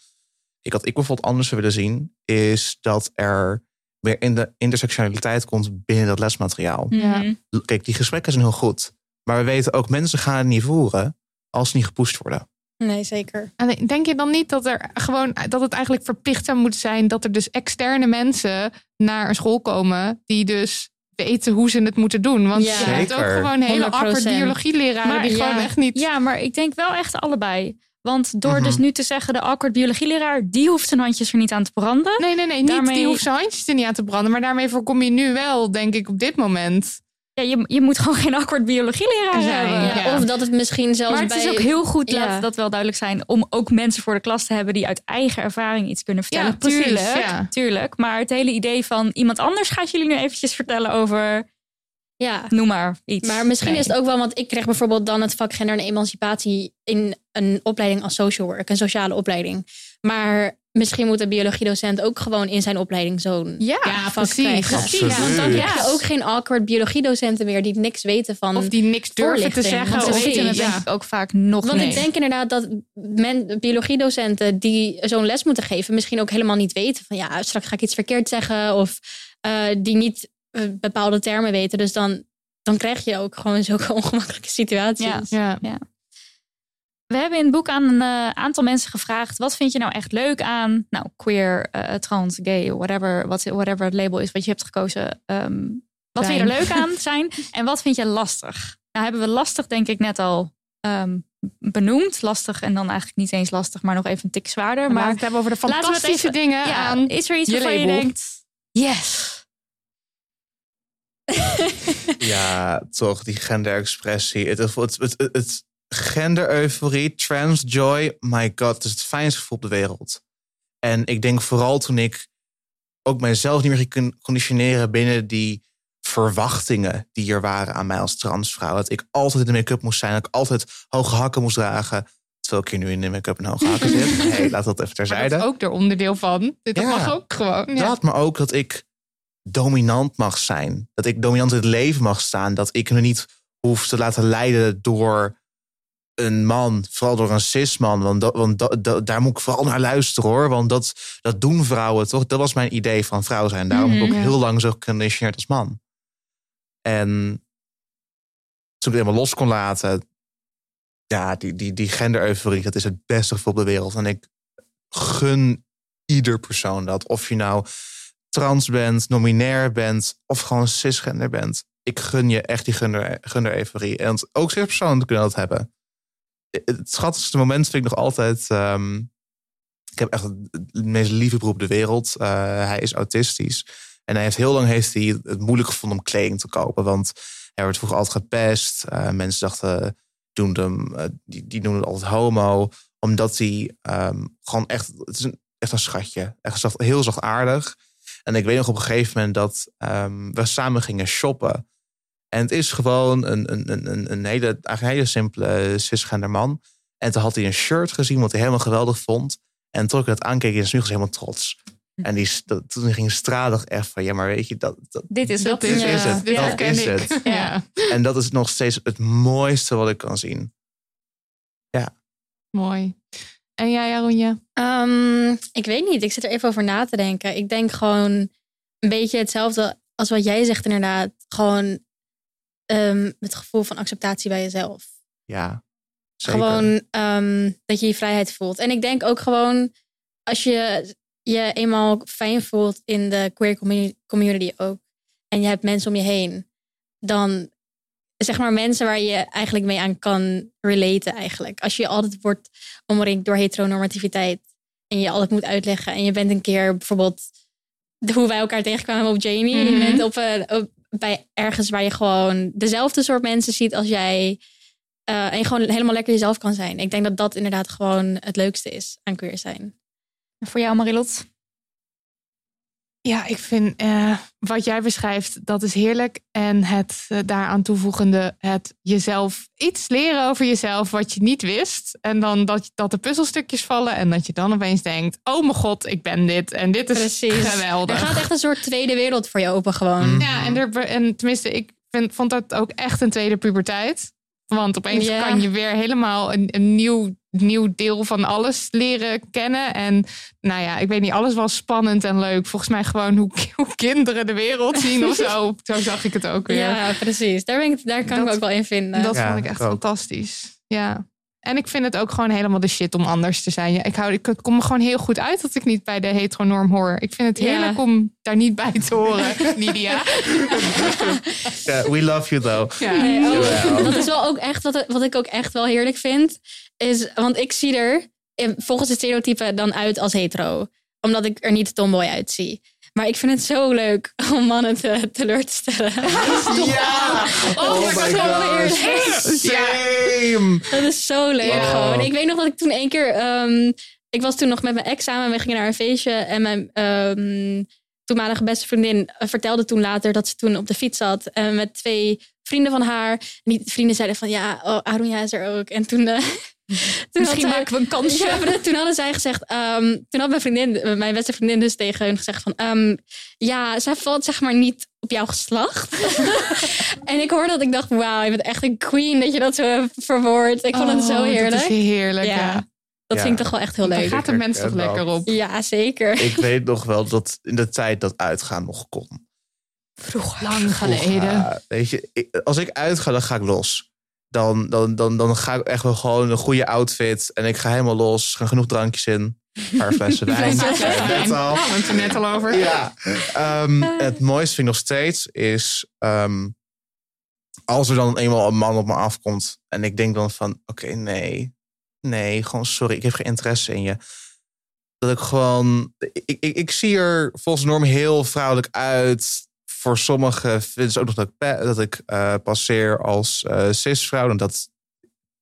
Ik had ik bijvoorbeeld anders willen zien. Is dat er weer in de intersectionaliteit komt binnen dat lesmateriaal. Mhm. Kijk, die gesprekken zijn heel goed. Maar we weten ook, mensen gaan het niet voeren als ze niet gepusht worden. Nee, zeker. En denk je dan niet dat er gewoon dat het eigenlijk verplicht zou moeten zijn dat er dus externe mensen naar een school komen die dus weten hoe ze het moeten doen? Want Ja. je hebt ook gewoon hele 100%. awkward biologieleraren Maar die ja. gewoon echt niet. Ja, maar ik denk wel echt allebei. Want door Mhm. dus nu te zeggen, de awkward biologieleraar, die hoeft zijn handjes er niet aan te branden. Nee, nee, nee. Niet, Daarmee- Die hoeft zijn handjes er niet aan te branden. Maar daarmee voorkom je nu wel, denk ik, op dit moment. Ja, je, je moet gewoon geen awkward biologieleraar Zijn, hebben. ja. Ja, Of dat het misschien zelfs Maar het bij... is ook heel goed, Ja. laat dat wel duidelijk zijn, om ook mensen voor de klas te hebben die uit eigen ervaring iets kunnen vertellen. Ja, precies, tuurlijk, ja. tuurlijk. Maar het hele idee van iemand anders gaat jullie nu eventjes vertellen over, Ja. noem maar iets. Maar misschien Nee. is het ook wel, want ik kreeg bijvoorbeeld dan het vak gender en emancipatie in een opleiding als social work, een sociale opleiding. Maar misschien moet een biologiedocent ook gewoon in zijn opleiding zo'n Ja, vak precies. krijgen. Absoluut. Ja, want dan krijg Ja. je ook geen awkward biologiedocenten meer die niks weten van. Of die niks durven te zeggen. want Of ze weten die, het ja. denk ik ook vaak nog want ik denk inderdaad dat men, biologiedocenten die zo'n les moeten geven, misschien ook helemaal niet weten van ja, straks ga ik iets verkeerd zeggen. Of eh, die niet eh, bepaalde termen weten. Dus dan, dan krijg je ook gewoon zulke ongemakkelijke situaties. Ja. Ja. We hebben in het boek aan een eh, aantal mensen gevraagd: wat vind je nou echt leuk aan, nou, queer, eh, trans, gay, whatever, wat, whatever het label is wat je hebt gekozen. Ehm, wat vind je er leuk aan zijn en wat vind je lastig? Nou, hebben we lastig, denk ik, net al ehm, benoemd. Lastig en dan eigenlijk niet eens lastig, maar nog even een tik zwaarder. Maar we het hebben over de laten we het fantastische even- dingen ja, aan. is er iets je waarvan je denkt... Yes. Ja, toch, die genderexpressie. Het, het, het gender-euforie, trans-joy, my god, het is het fijnste gevoel op de wereld. En ik denk vooral toen ik ook mijzelf niet meer ging kun- conditioneren binnen die verwachtingen die er waren aan mij als transvrouw. Dat ik altijd in de make-up moest zijn, dat ik altijd hoge hakken moest dragen. Terwijl ik hier nu in de make-up en hoge hakken zit. hey, laat dat even Maar terzijde. dat is ook er onderdeel van. Dit Ja. mag ook gewoon. Ja. Dat, maar ook dat ik dominant mag zijn. Dat ik dominant in het leven mag staan. Dat ik me niet hoef te laten leiden door een man. Vooral door een cisman. Want, dat, want dat, dat- daar moet ik vooral naar luisteren hoor. Want dat, dat doen vrouwen toch? Dat was mijn idee van vrouw zijn. Daarom heb ik Mhm, ook ja. heel lang zo geconditioneerd als man. En toen ik het helemaal los kon laten. Ja, die, die, die gender-euforie, dat is het beste gevoel op de wereld. En ik gun ieder persoon dat. Of je nou trans bent, nominair bent of gewoon cisgender bent. Ik gun je echt die gender, gender-euforie. En ook cispersonen kunnen dat hebben. Het schattigste moment vind ik nog altijd... ehm, ik heb echt het meest lieve broer op de wereld. Eh, hij is autistisch. En hij heeft heel lang heeft hij het moeilijk gevonden om kleding te kopen. Want hij werd vroeger altijd gepest. Eh, mensen dachten, doen hem, eh, die, die noemden het altijd homo. Omdat hij ehm, gewoon echt... Het is een, echt een schatje. Echt zacht, heel zachtaardig. En ik weet nog op een gegeven moment dat ehm, we samen gingen shoppen. En het is gewoon een, een, een- een, een, hele, eigenlijk een hele simpele cisgender man. En toen had hij een shirt gezien wat hij helemaal geweldig vond. En toen ik het aankeek, is hij nu helemaal trots. En die, dat, toen ging stralig echt van, ja, maar weet je, dat, dat, Dit is Dat het. is, Dit is het. Dit Dat herken is ik. het. Ja. en dat is nog steeds het mooiste wat ik kan zien. Mooi. En jij, Aronja? Ehm, ik weet niet. Ik zit er even over na te denken. Ik denk gewoon een beetje hetzelfde als wat jij zegt, inderdaad. Gewoon ehm, het gevoel van acceptatie bij jezelf. Ja, zeker. Gewoon ehm, dat je je vrijheid voelt. En ik denk ook gewoon als je je eenmaal fijn voelt in de queer communi- community ook. En je hebt mensen om je heen. Dan zeg maar mensen waar je eigenlijk mee aan kan relaten eigenlijk. Als je altijd wordt omringd door heteronormativiteit. En je altijd moet uitleggen. En je bent een keer bijvoorbeeld hoe wij elkaar tegenkwamen op Jamie. Je Mhm. bent op, een- op, bij ergens waar je gewoon dezelfde soort mensen ziet als jij. Eh, en je gewoon helemaal lekker jezelf kan zijn. Ik denk dat dat inderdaad gewoon het leukste is aan queer zijn. En Voor jou, Marilot? Ja, ik vind eh, wat jij beschrijft, dat is heerlijk. En het eh, daaraan toevoegende, het jezelf iets leren over jezelf wat je niet wist. En dan dat, dat de puzzelstukjes vallen en dat je dan opeens denkt, oh mijn god, ik ben dit. En dit is Precies. geweldig. Er gaat echt een soort tweede wereld voor je open gewoon. Mm. Ja, en, er, en tenminste, ik vind, vond dat ook echt een tweede puberteit. Want opeens kan je weer helemaal een, een nieuw, nieuw deel van alles leren kennen. En nou ja, ik weet niet, alles was spannend en leuk. Volgens mij gewoon hoe, hoe kinderen de wereld zien of zo. Zo zag ik het ook weer. Ja, precies. Daar, ben ik, daar kan ik me ook wel in vinden. Dat Ja, vond ik echt ook. fantastisch. Ja. En ik vind het ook gewoon helemaal de shit om anders te zijn. Ja, ik, hou, ik het komt me gewoon heel goed uit dat ik niet bij de heteronorm hoor. Ik vind het Ja. heerlijk om daar niet bij te horen, Nidia. We love you though. Ja. Nee, oh, dat is wel ook echt wat, wat ik ook echt wel heerlijk vind. Is, want ik zie er volgens het stereotype dan uit als hetero. Omdat ik er niet tomboy uitzie. Maar ik vind het zo leuk om mannen te, teleur te stellen. Ja! Oh, my my God. gosh. Same! Dat is zo leuk Oh. gewoon. Ik weet nog dat ik toen één keer... ehm, ik was toen nog met mijn ex samen. We gingen naar een feestje. En mijn ehm, toenmalige beste vriendin eh, vertelde toen later... dat ze toen op de fiets zat. En met twee vrienden van haar. En die vrienden zeiden van... Ja, oh, Arunja is er ook. En toen... eh, toen Misschien had maken we een kansje. Ja, maar toen hadden zij gezegd... ehm, toen had mijn vriendin, mijn beste vriendin dus tegen hun gezegd van... ehm, ja, zij valt zeg maar niet op jouw geslacht. en ik hoorde dat ik dacht... Wauw, je bent echt een queen dat je dat zo verwoordt. Ik vond het zo Oh, heerlijk. Dat is heerlijk, Ja. ja. Dat Ja. vind ik toch wel echt heel Daar leuk. gaat de mens toch lekker op. Ja, zeker. Ik weet nog wel dat in de tijd dat uitgaan nog kon. Lang geleden. Weet je, ik- als ik uitga, dan ga ik los. Dan, dan, dan, dan ga ik echt wel gewoon een goede outfit. En ik ga helemaal los. Er gaan genoeg drankjes in. Een paar flessen wijn. Net al. Er net al over. Ja. Ehm, het mooiste vind ik nog steeds is... ehm, als er dan eenmaal een man op me afkomt en ik denk dan van, oké, nee, nee, gewoon sorry, ik heb geen interesse in je. Dat ik gewoon, ik, ik, ik zie er volgens norm heel vrouwelijk uit. Voor sommigen vinden ze ook nog dat ik, dat ik eh, passeer als eh cisvrouw. En dat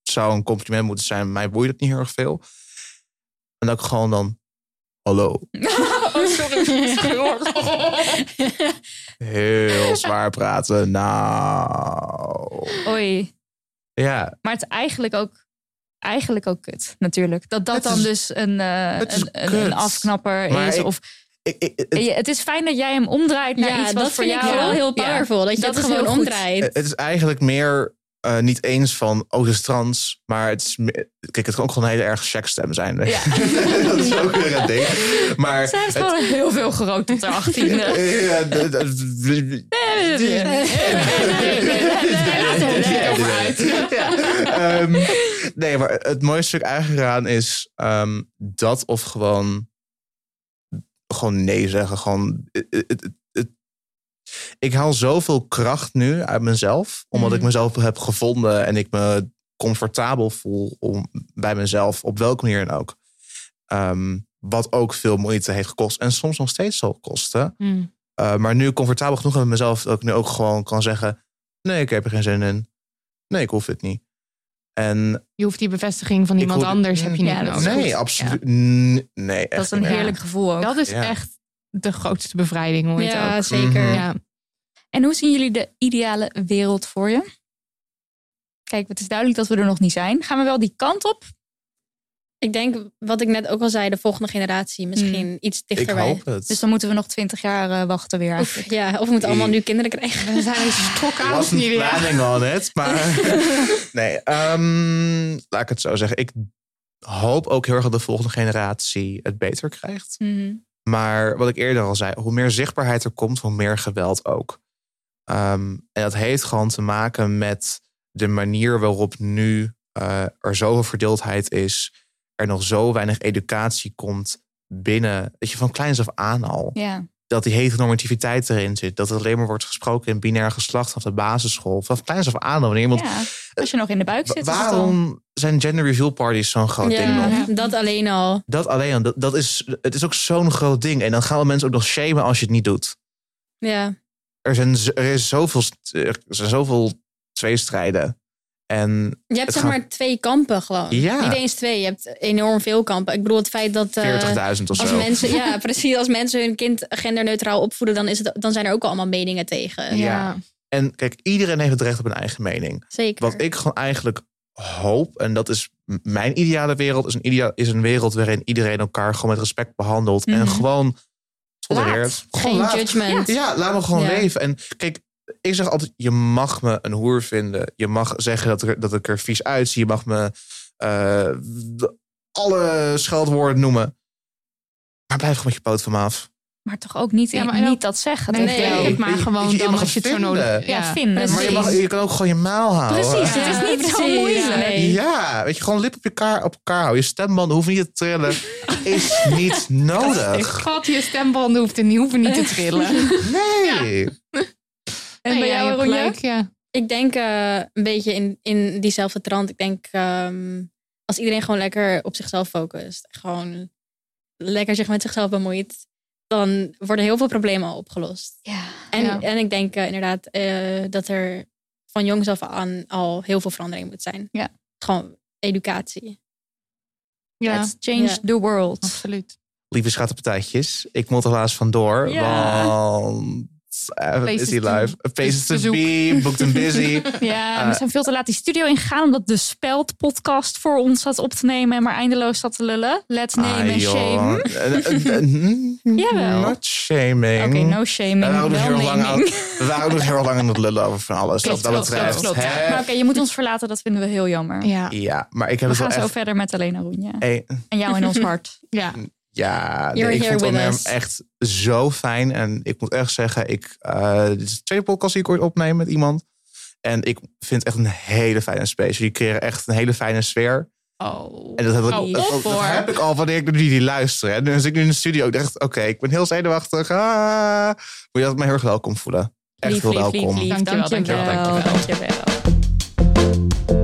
zou een compliment moeten zijn. Mij boeit het niet heel erg veel. En dat ik gewoon dan, hallo, Oh, sorry. heel zwaar praten. Nou, Oei. ja, Maar het is eigenlijk ook, eigenlijk ook kut, natuurlijk. Dat dat Het dan is- dus een, eh, een, een, een afknapper Maar is. ik- of, ik, ik, het- het is fijn dat jij hem omdraait naar ja, iets wat dat voor vind ik jou... wel heel Ja. powerful. Dat je Dat het gewoon omdraait. Het is eigenlijk meer eh, niet eens van, oh, ze is trans. Maar het is, kijk, het kan ook gewoon een hele erg checkstem zijn. Ja. dat is ook weer een ding. Maar Zij heeft gewoon heel veel gerood tot haar achttiende. Ehm, nee, maar het mooiste stuk eigenlijk eraan is ehm, dat of gewoon, gewoon nee zeggen. Gewoon, het, het, het- het- ik haal zoveel kracht nu uit mezelf, omdat ik mezelf heb gevonden en ik me comfortabel voel om, bij mezelf, op welke manier dan ook. Ehm, wat ook veel moeite heeft gekost en soms nog steeds zal kosten. Mm. Uh, maar nu comfortabel genoeg met mezelf dat ik nu ook gewoon kan zeggen: nee, ik heb er geen zin in. Nee, ik hoef het niet. En Je hoeft die bevestiging van iemand anders heb je niet nodig. nee, absoluut. Nee, echt Dat is een meer. heerlijk gevoel ook. Dat is Ja. echt de grootste bevrijding, hoor Ja, ook. zeker. Ja. En hoe zien jullie de ideale wereld voor je? Kijk, het is duidelijk dat we er nog niet zijn. Gaan we wel die kant op? Ik denk, wat ik net ook al zei, de volgende generatie misschien iets Ik dichterbij. hoop het. Dus dan moeten we nog twintig jaar eh, wachten weer Of, ja, of we moeten allemaal nu kinderen krijgen. We zijn stokken Ik oud was niet een meer. planning on it, maar nee. ehm, laat ik het zo zeggen. Ik hoop ook heel erg dat de volgende generatie het beter krijgt. Mhm. Maar wat ik eerder al zei, hoe meer zichtbaarheid er komt, hoe meer geweld ook. Ehm, en dat heeft gewoon te maken met de manier waarop nu eh, er zoveel verdeeldheid is. Er nog zo weinig educatie komt binnen, dat je van kleins af aan al. Ja. Dat die heteronormativiteit erin zit. Dat er alleen maar wordt gesproken in binair geslacht op de basisschool. Van kleins af aan al. Wanneer iemand, ja, als je nog in de buik zit. het waarom zijn gender reveal parties zo'n groot ding nog? Dat alleen al. Dat alleen, al, dat, dat is, het is ook zo'n groot ding. En dan gaan we mensen ook nog shamen als je het niet doet. Ja, Er, zijn, er, is zoveel, er zijn zoveel tweestrijden. En je hebt zeg gaat- maar twee kampen gewoon. Ja. Niet eens twee, je hebt enorm veel kampen. Ik bedoel het feit dat... eh, 40.000 of als zo. mensen, ja, precies. Als mensen hun kind genderneutraal opvoeden, dan, is het, dan zijn er ook allemaal meningen tegen. Ja. En kijk, iedereen heeft het recht op een eigen mening. Zeker. Wat ik gewoon eigenlijk hoop, en dat is mijn ideale wereld, is een, idea- is een wereld waarin iedereen elkaar gewoon met respect behandelt. En Mhm. gewoon tolereert. Gewoon Geen laat. judgment. Ja, laat me gewoon Ja. leven. En kijk, ik zeg altijd, je mag me een hoer vinden. Je mag zeggen dat, er, dat ik er vies uitzie. Je mag me eh, alle scheldwoorden noemen. Maar blijf gewoon met je poot van me af. Maar toch ook niet, Ja, maar niet dat zeggen. Nee, tegen nee, maar Je- gewoon je dan mag als je het zo nodig Ja, vinden. Precies. Maar je, mag, je kan ook gewoon je maal houden. Precies, het is niet zo moeilijk. Nee. Ja, weet je, gewoon lip op elkaar, op elkaar houden. Je stembanden hoeven niet te trillen. Is niet nodig. God, je stembanden hoeft niet, hoeven niet te trillen. Nee. En bij Nee, ja, jou, Ronja? gelijk, ja. Ik denk eh, een beetje in, in diezelfde trant. Ik denk ehm, als iedereen gewoon lekker op zichzelf focust. Gewoon lekker zich met zichzelf bemoeit. Dan worden heel veel problemen al opgelost. Ja. En, Ja. en ik denk eh, inderdaad eh, dat er van jongs af aan al heel veel verandering moet zijn. Ja. Gewoon educatie. Ja, Let's change Ja. the world. absoluut. Lieve schattenpartijtjes, ik moet er helaas vandoor. Ja. Want eh, Places is hij to-? Places to bezoek. be, booked and busy. Ja, Eh, we zijn veel te laat die studio ingegaan omdat de Speld podcast voor ons zat op te nemen en maar eindeloos zat te lullen. Let's name Ah, and joh. shame. Eh, eh, eh, mm, Jawel. Not shaming. Oké, no shaming. We waren, nog wel heel lang aan, we waren ook nog heel lang aan het lullen over van alles. Klopt, dat klopt, betreft. klopt? Maar oké, je moet ons verlaten, dat vinden we heel jammer. Ja, Ja, maar ik heb We het wel gaan zo echt... verder met Elena Roenja. Hey, En jou in ons hart. ja. Ja, nee, ik vond with hem echt zo fijn. En ik moet echt zeggen, ik, eh, dit is de tweede podcast die ik ooit opneem met iemand. En ik vind het echt een hele fijne space. Jullie creëren echt een hele fijne sfeer. Oh. En dat heb ik, Oh, dat, heb ik al wanneer ik naar jullie luister. En dus ik nu in de studio ik dacht, oké, ik ben heel zenuwachtig. Ah, moet je dat me heel erg welkom voelen. echt lief, heel lief, welkom. lief, lief. Dankjewel, Dankjewel, dankjewel, dankjewel. dankjewel.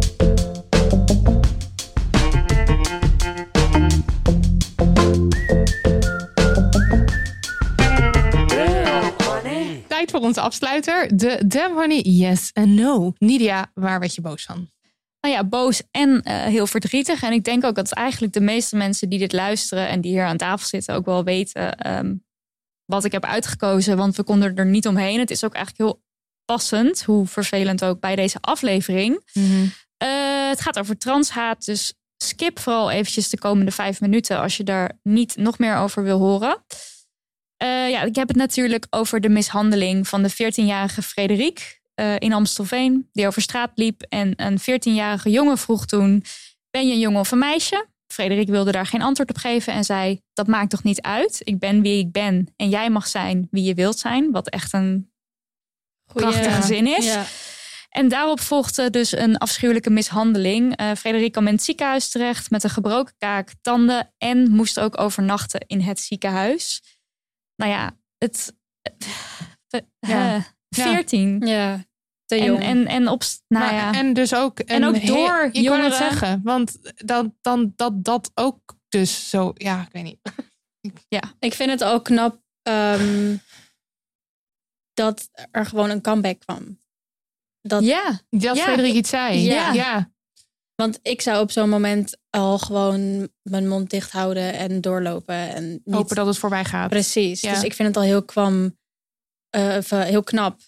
Tijd voor onze afsluiter. De Damn Honey Yes and No. Nidia, waar werd je boos van? Nou ja, boos en eh, heel verdrietig. En ik denk ook dat eigenlijk de meeste mensen die dit luisteren en die hier aan tafel zitten ook wel weten ehm, wat ik heb uitgekozen. Want we konden er niet omheen. Het is ook eigenlijk heel passend, hoe vervelend ook bij deze aflevering. Eh, het gaat over transhaat, dus skip vooral eventjes de komende vijf minuten als je daar niet nog meer over wil horen. Eh, ja, ik heb het natuurlijk over de mishandeling van de 14-jarige Frederik eh, in Amstelveen, die over straat liep. En een 14-jarige jongen vroeg toen: Ben je een jongen of een meisje? Frederik wilde daar geen antwoord op geven en zei: Dat maakt toch niet uit? Ik ben wie ik ben en jij mag zijn wie je wilt zijn. Wat echt een prachtige zin is. Ja. En daarop volgde dus een afschuwelijke mishandeling. Eh Frederik kwam in het ziekenhuis terecht met een gebroken kaak, tanden en moest ook overnachten in het ziekenhuis. Nou ja, het. eh, Ja. eh, Ja. 14. ja, te En, jong. en, en op. Nou Maar- ja. En dus ook... En ook door he- Ik kan jongeren. het zeggen, want dan, dan, dat dat ook dus zo... Ja, ik weet niet. Ik vind het ook knap ehm, dat er gewoon een comeback kwam. Dat, ja, Dat Ja. Frederik iets zei. Ja. ja. Want ik zou op zo'n moment al gewoon mijn mond dicht houden en doorlopen. En niet... Hopen dat het voorbij gaat. Precies. Ja. Dus ik vind het al heel kwam, eh, eh, heel knap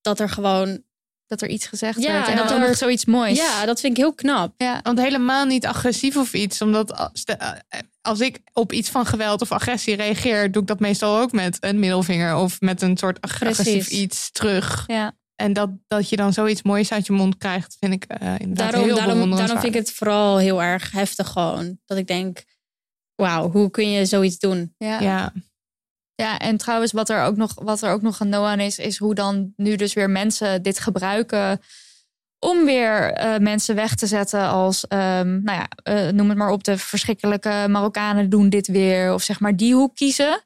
dat er gewoon. dat er iets gezegd Ja, werd. En dat nog zoiets moois. Ja, dat vind ik heel knap. ja. Want helemaal niet agressief of iets. Omdat als, de- eh, als ik op iets van geweld of agressie reageer, doe ik dat meestal ook met een middelvinger of met een soort Precies. agressief iets terug. ja. En dat, dat je dan zoiets moois uit je mond krijgt, vind ik eh inderdaad Daarom, heel daarom, daarom vind ik het vooral heel erg heftig gewoon. Dat ik denk, wauw, hoe kun je zoiets doen? Ja. Ja, Ja, en trouwens, wat er ook nog, wat er ook nog aan is, is hoe dan nu dus weer mensen dit gebruiken om weer eh, mensen weg te zetten als, ehm, nou ja, eh, noem het maar op, de verschrikkelijke Marokkanen doen dit weer, of zeg maar die hoek kiezen.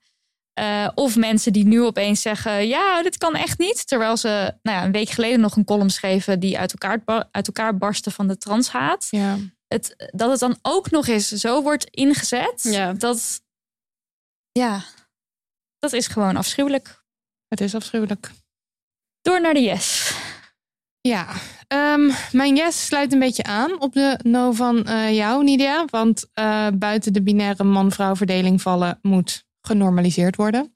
Eh, of mensen die nu opeens zeggen, ja, dit kan echt niet. Terwijl ze nou ja, een week geleden nog een column schreven die uit elkaar, uit elkaar barstte van de transhaat. ja. Het, dat het dan ook nog eens zo wordt ingezet, Ja. dat, ja, dat is gewoon afschuwelijk. het is afschuwelijk. Door naar de yes. Ja, ehm, mijn yes sluit een beetje aan op de no van eh, jou, Nidia. Want eh, buiten de binaire man-vrouw verdeling vallen moet genormaliseerd worden.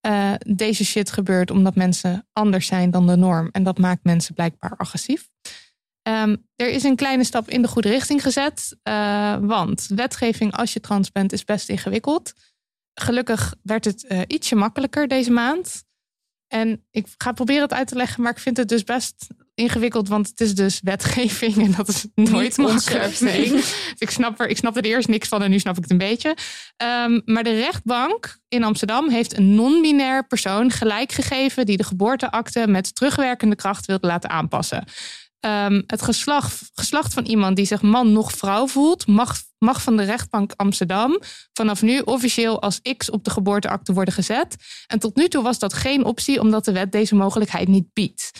Eh, deze shit gebeurt omdat mensen anders zijn dan de norm. En dat maakt mensen blijkbaar agressief. Ehm, er is een kleine stap in de goede richting gezet. eh, want wetgeving als je trans bent is best ingewikkeld. Gelukkig werd het eh, ietsje makkelijker deze maand. En ik ga proberen het uit te leggen, maar ik vind het dus best ingewikkeld, want het is dus wetgeving en dat is nooit makkelijk. Dus ik, snap er, ik snap er eerst niks van en nu snap ik het een beetje. Ehm, maar de rechtbank in Amsterdam heeft een non-binair persoon gelijk gegeven die de geboorteakte met terugwerkende kracht wilde laten aanpassen. Ehm, het geslacht, geslacht van iemand die zich man nog vrouw voelt, mag, mag van de rechtbank Amsterdam vanaf nu officieel als X op de geboorteakte worden gezet. En tot nu toe was dat geen optie, omdat de wet deze mogelijkheid niet biedt.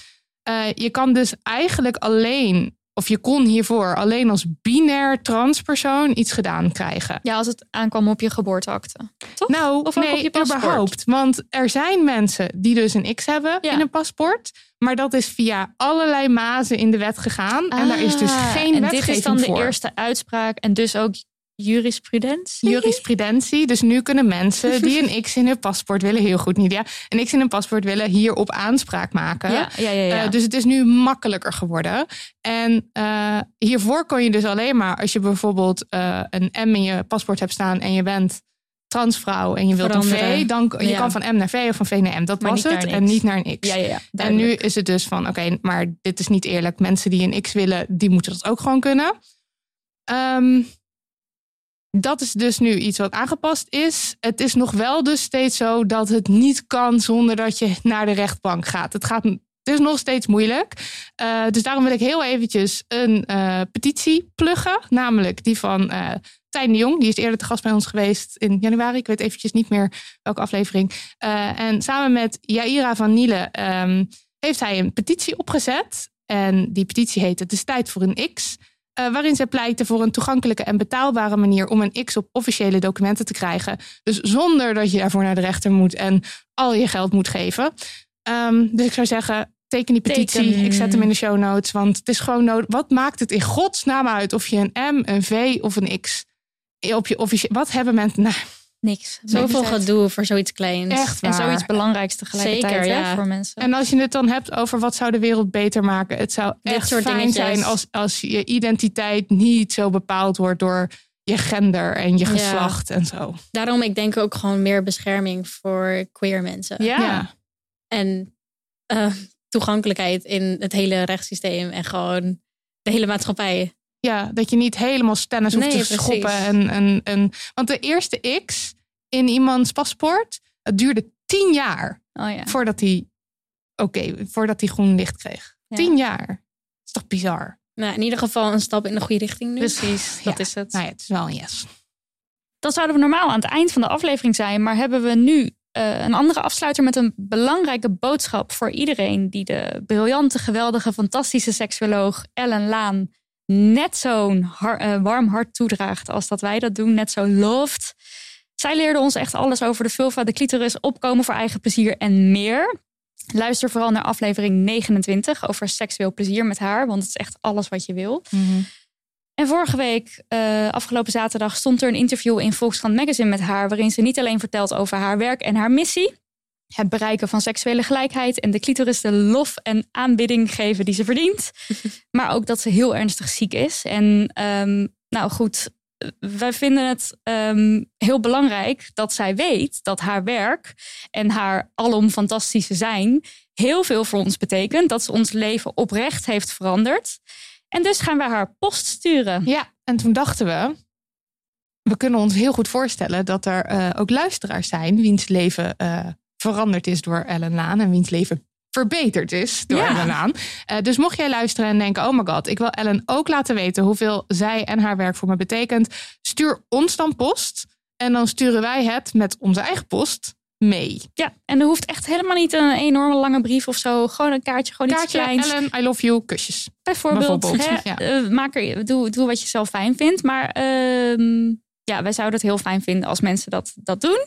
Eh, je kan dus eigenlijk alleen, of je kon hiervoor alleen als binair transpersoon iets gedaan krijgen. Ja, als het aankwam op je geboorteakte. Toch? Nou, Of nee, op je paspoort? überhaupt. Want er zijn mensen die dus een X hebben Ja. in een paspoort. Maar dat is via allerlei mazen in de wet gegaan. en daar is dus Ah, geen en wetgeving dit is dan de voor. eerste uitspraak en dus ook jurisprudentie. jurisprudentie. Dus nu kunnen mensen die een X in hun paspoort willen, heel goed Nidia, een X in hun paspoort willen hierop aanspraak maken. Ja, ja, ja. ja. Eh, dus het is nu makkelijker geworden. En eh, hiervoor kon je dus alleen maar als je bijvoorbeeld eh, een M in je paspoort hebt staan en je bent transvrouw en je wilt een V, Veranderen. dan je Ja. kan van M naar V of van V naar M. Dat Maar was het. En niet naar een X. ja, ja, ja. En nu is het dus van, oké, maar dit is niet eerlijk. Mensen die een X willen, die moeten dat ook gewoon kunnen. Ehm, dat is dus nu iets wat aangepast is. Het is nog wel dus steeds zo dat het niet kan zonder dat je naar de rechtbank gaat. Het, gaat, het is nog steeds moeilijk. Eh, dus daarom wil ik heel eventjes een eh, petitie pluggen. Namelijk die van eh Tijn de Jong. Die is eerder te gast bij ons geweest in januari. Ik weet eventjes niet meer welke aflevering. En samen met Jaira van Nielen... ehm, heeft hij een petitie opgezet. En die petitie heet Het is tijd voor een X. eh, waarin zij pleiten voor een toegankelijke en betaalbare manier om een X op officiële documenten te krijgen. Dus zonder dat je daarvoor naar de rechter moet en al je geld moet geven. Ehm, dus ik zou zeggen, teken die petitie. Teken. Ik zet hem in de show notes. Want het is gewoon nodig. Wat maakt het in godsnaam uit of je een M, een V of een X op je officiële. Wat hebben mensen. Nou, Niks. Zoveel gedoe voor zoiets kleins. echt waar. En zoiets belangrijks tegelijkertijd Zeker, hè, voor mensen. En als je het dan hebt over wat zou de wereld beter maken. Het zou Dit echt soort fijn dingetjes. zijn als, als je identiteit niet zo bepaald wordt door je gender en je Ja. geslacht en zo. Daarom, ik denk ook gewoon meer bescherming voor queer mensen. ja. Ja. En eh, toegankelijkheid in het hele rechtssysteem en gewoon de hele maatschappij. Ja, dat je niet helemaal stennis hoeft Nee, te precies. schoppen. En, en, en, want de eerste X in iemands paspoort, het duurde tien jaar Oh ja. voordat hij, oké, voordat hij groen licht kreeg. Ja. Tien jaar. Dat is toch bizar? Nou, in ieder geval een stap in de goede richting nu. Precies, dat Ja. is het. Nou ja, het is wel een yes. Dan zouden we normaal aan het eind van de aflevering zijn, maar hebben we nu eh, een andere afsluiter met een belangrijke boodschap voor iedereen die de briljante, geweldige, fantastische seksuoloog Ellen Laan net zo'n har- eh, warm hart toedraagt als dat wij dat doen, net zo loved. Zij leerde ons echt alles over de vulva, de clitoris, opkomen voor eigen plezier en meer. Luister vooral naar aflevering 29 over seksueel plezier met haar, want het is echt alles wat je wil. En vorige week, eh, afgelopen zaterdag, stond er een interview in Volkskrant Magazine met haar. Waarin ze niet alleen vertelt over haar werk en haar missie. Het bereiken van seksuele gelijkheid en de clitoris de lof en aanbidding geven die ze verdient. maar ook dat ze heel ernstig ziek is. En ehm, nou goed, wij vinden het ehm, heel belangrijk dat zij weet dat haar werk en haar alom fantastische zijn heel veel voor ons betekent. Dat ze ons leven oprecht heeft veranderd. En dus gaan wij haar post sturen. Ja, en toen dachten we, we kunnen ons heel goed voorstellen dat er eh, ook luisteraars zijn wiens leven eh, veranderd is door Ellen Laan en wiens leven verbeterd is door Ja. Ellen Laan. Eh, dus mocht jij luisteren en denken, oh my god, ik wil Ellen ook laten weten hoeveel zij en haar werk voor me betekent, stuur ons dan post en dan sturen wij het met onze eigen post mee. Ja, en er hoeft echt helemaal niet een enorme lange brief of zo. Gewoon een kaartje, gewoon iets Kaartje, kleins. Ellen, I love you, kusjes. Bijvoorbeeld, bijvoorbeeld, hè, ja. eh, maak er, doe, doe wat je zelf fijn vindt. Maar ehm, ja, wij zouden het heel fijn vinden als mensen dat, dat doen.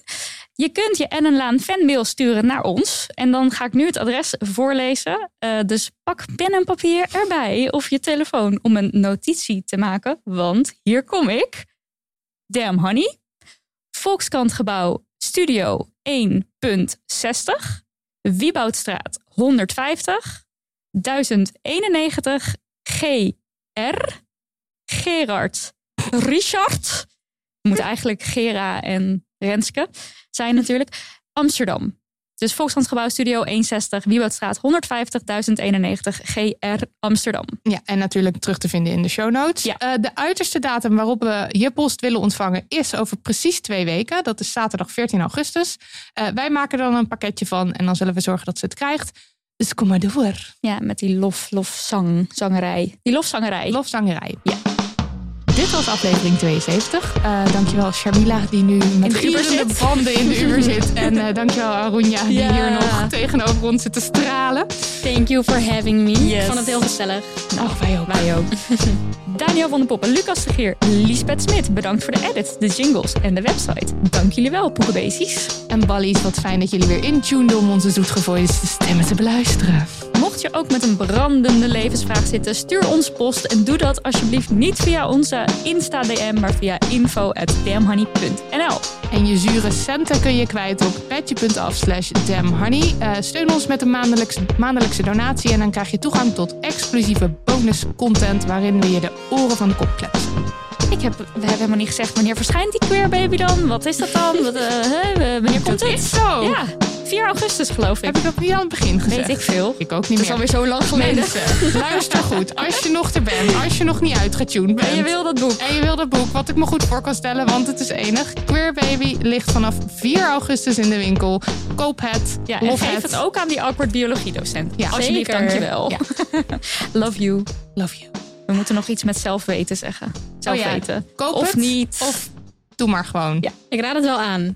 Je kunt je Ellen Laan fanmail sturen naar ons. En dan ga ik nu het adres voorlezen. Eh, dus pak pen en papier erbij of je telefoon om een notitie te maken. Want hier kom ik. Damn Honey. Volkskrantgebouw Studio 1.60. Wieboudstraat 150. 1091 GR. Gerard Richard. Moet eigenlijk Gera en Renske zijn natuurlijk. Amsterdam. Dus Volkskrantgebouw Studio 61, Wieboudstraat 150 1091 GR Amsterdam. Ja, en natuurlijk terug te vinden in de show notes. Ja. Eh, de uiterste datum waarop we je post willen ontvangen is over precies twee weken. Dat is zaterdag 14 augustus. Eh, wij maken er dan een pakketje van en dan zullen we zorgen dat ze het krijgt. Dus kom maar door. Ja, met die lof, lof, zang, zangerij. Die lofzangerij. Lofzangerij. Ja. Dit was aflevering 72. Eh, dankjewel Sharmila, die nu met gierende banden in de Uber zit. En eh, dankjewel Arunja, die Ja. hier nog tegenover ons zit te stralen. Thank you for having me. Yes. Ik vond het heel gezellig. Oh, wij ook. Wij ook. Daniel van den Poppen, Lucas de Geer, Lisbeth Smit. Bedankt voor de edit, de jingles en de website. Dank jullie wel, Poekenbeesties. En Ballies, wat fijn dat jullie weer intuned om onze zoetgevoelige stemmen te beluisteren. Mocht je ook met een brandende levensvraag zitten, stuur ons post. En doe dat alsjeblieft niet via onze Insta-DM, maar via info.damhoney.nl. En je zure centen kun je kwijt op petje.af slash damhoney. Eh, steun ons met een maandelijkse, maandelijkse donatie en dan krijg je toegang tot exclusieve bonus content waarin we je de oren van de kop kletsen. Ik heb, we hebben helemaal niet gezegd wanneer verschijnt die queer baby dan? Wat is dat dan? Wat, eh, hè? wanneer komt Dat het? is zo. Ja, 4 augustus geloof ik. Heb ik dat niet aan het begin gezegd? Weet ik veel. Ik ook niet Dat is meer. alweer zo lang geleden. Mensen, luister goed. Als je nog er bent, als je nog niet uitgetuned bent. En je wil dat boek. En je wil dat boek, wat ik me goed voor kan stellen, want het is enig. Queer Baby ligt vanaf 4 augustus in de winkel. Koop het, Ja, en geef het ook aan die awkward biologiedocent. Ja, Alsjeblieft, dankjewel. Ja. Love you. Love you. We moeten nog iets met zelfweten zeggen. Zelfweten. Oh Koop of het, niet. Of doe maar gewoon. Ja. Ik raad het wel aan.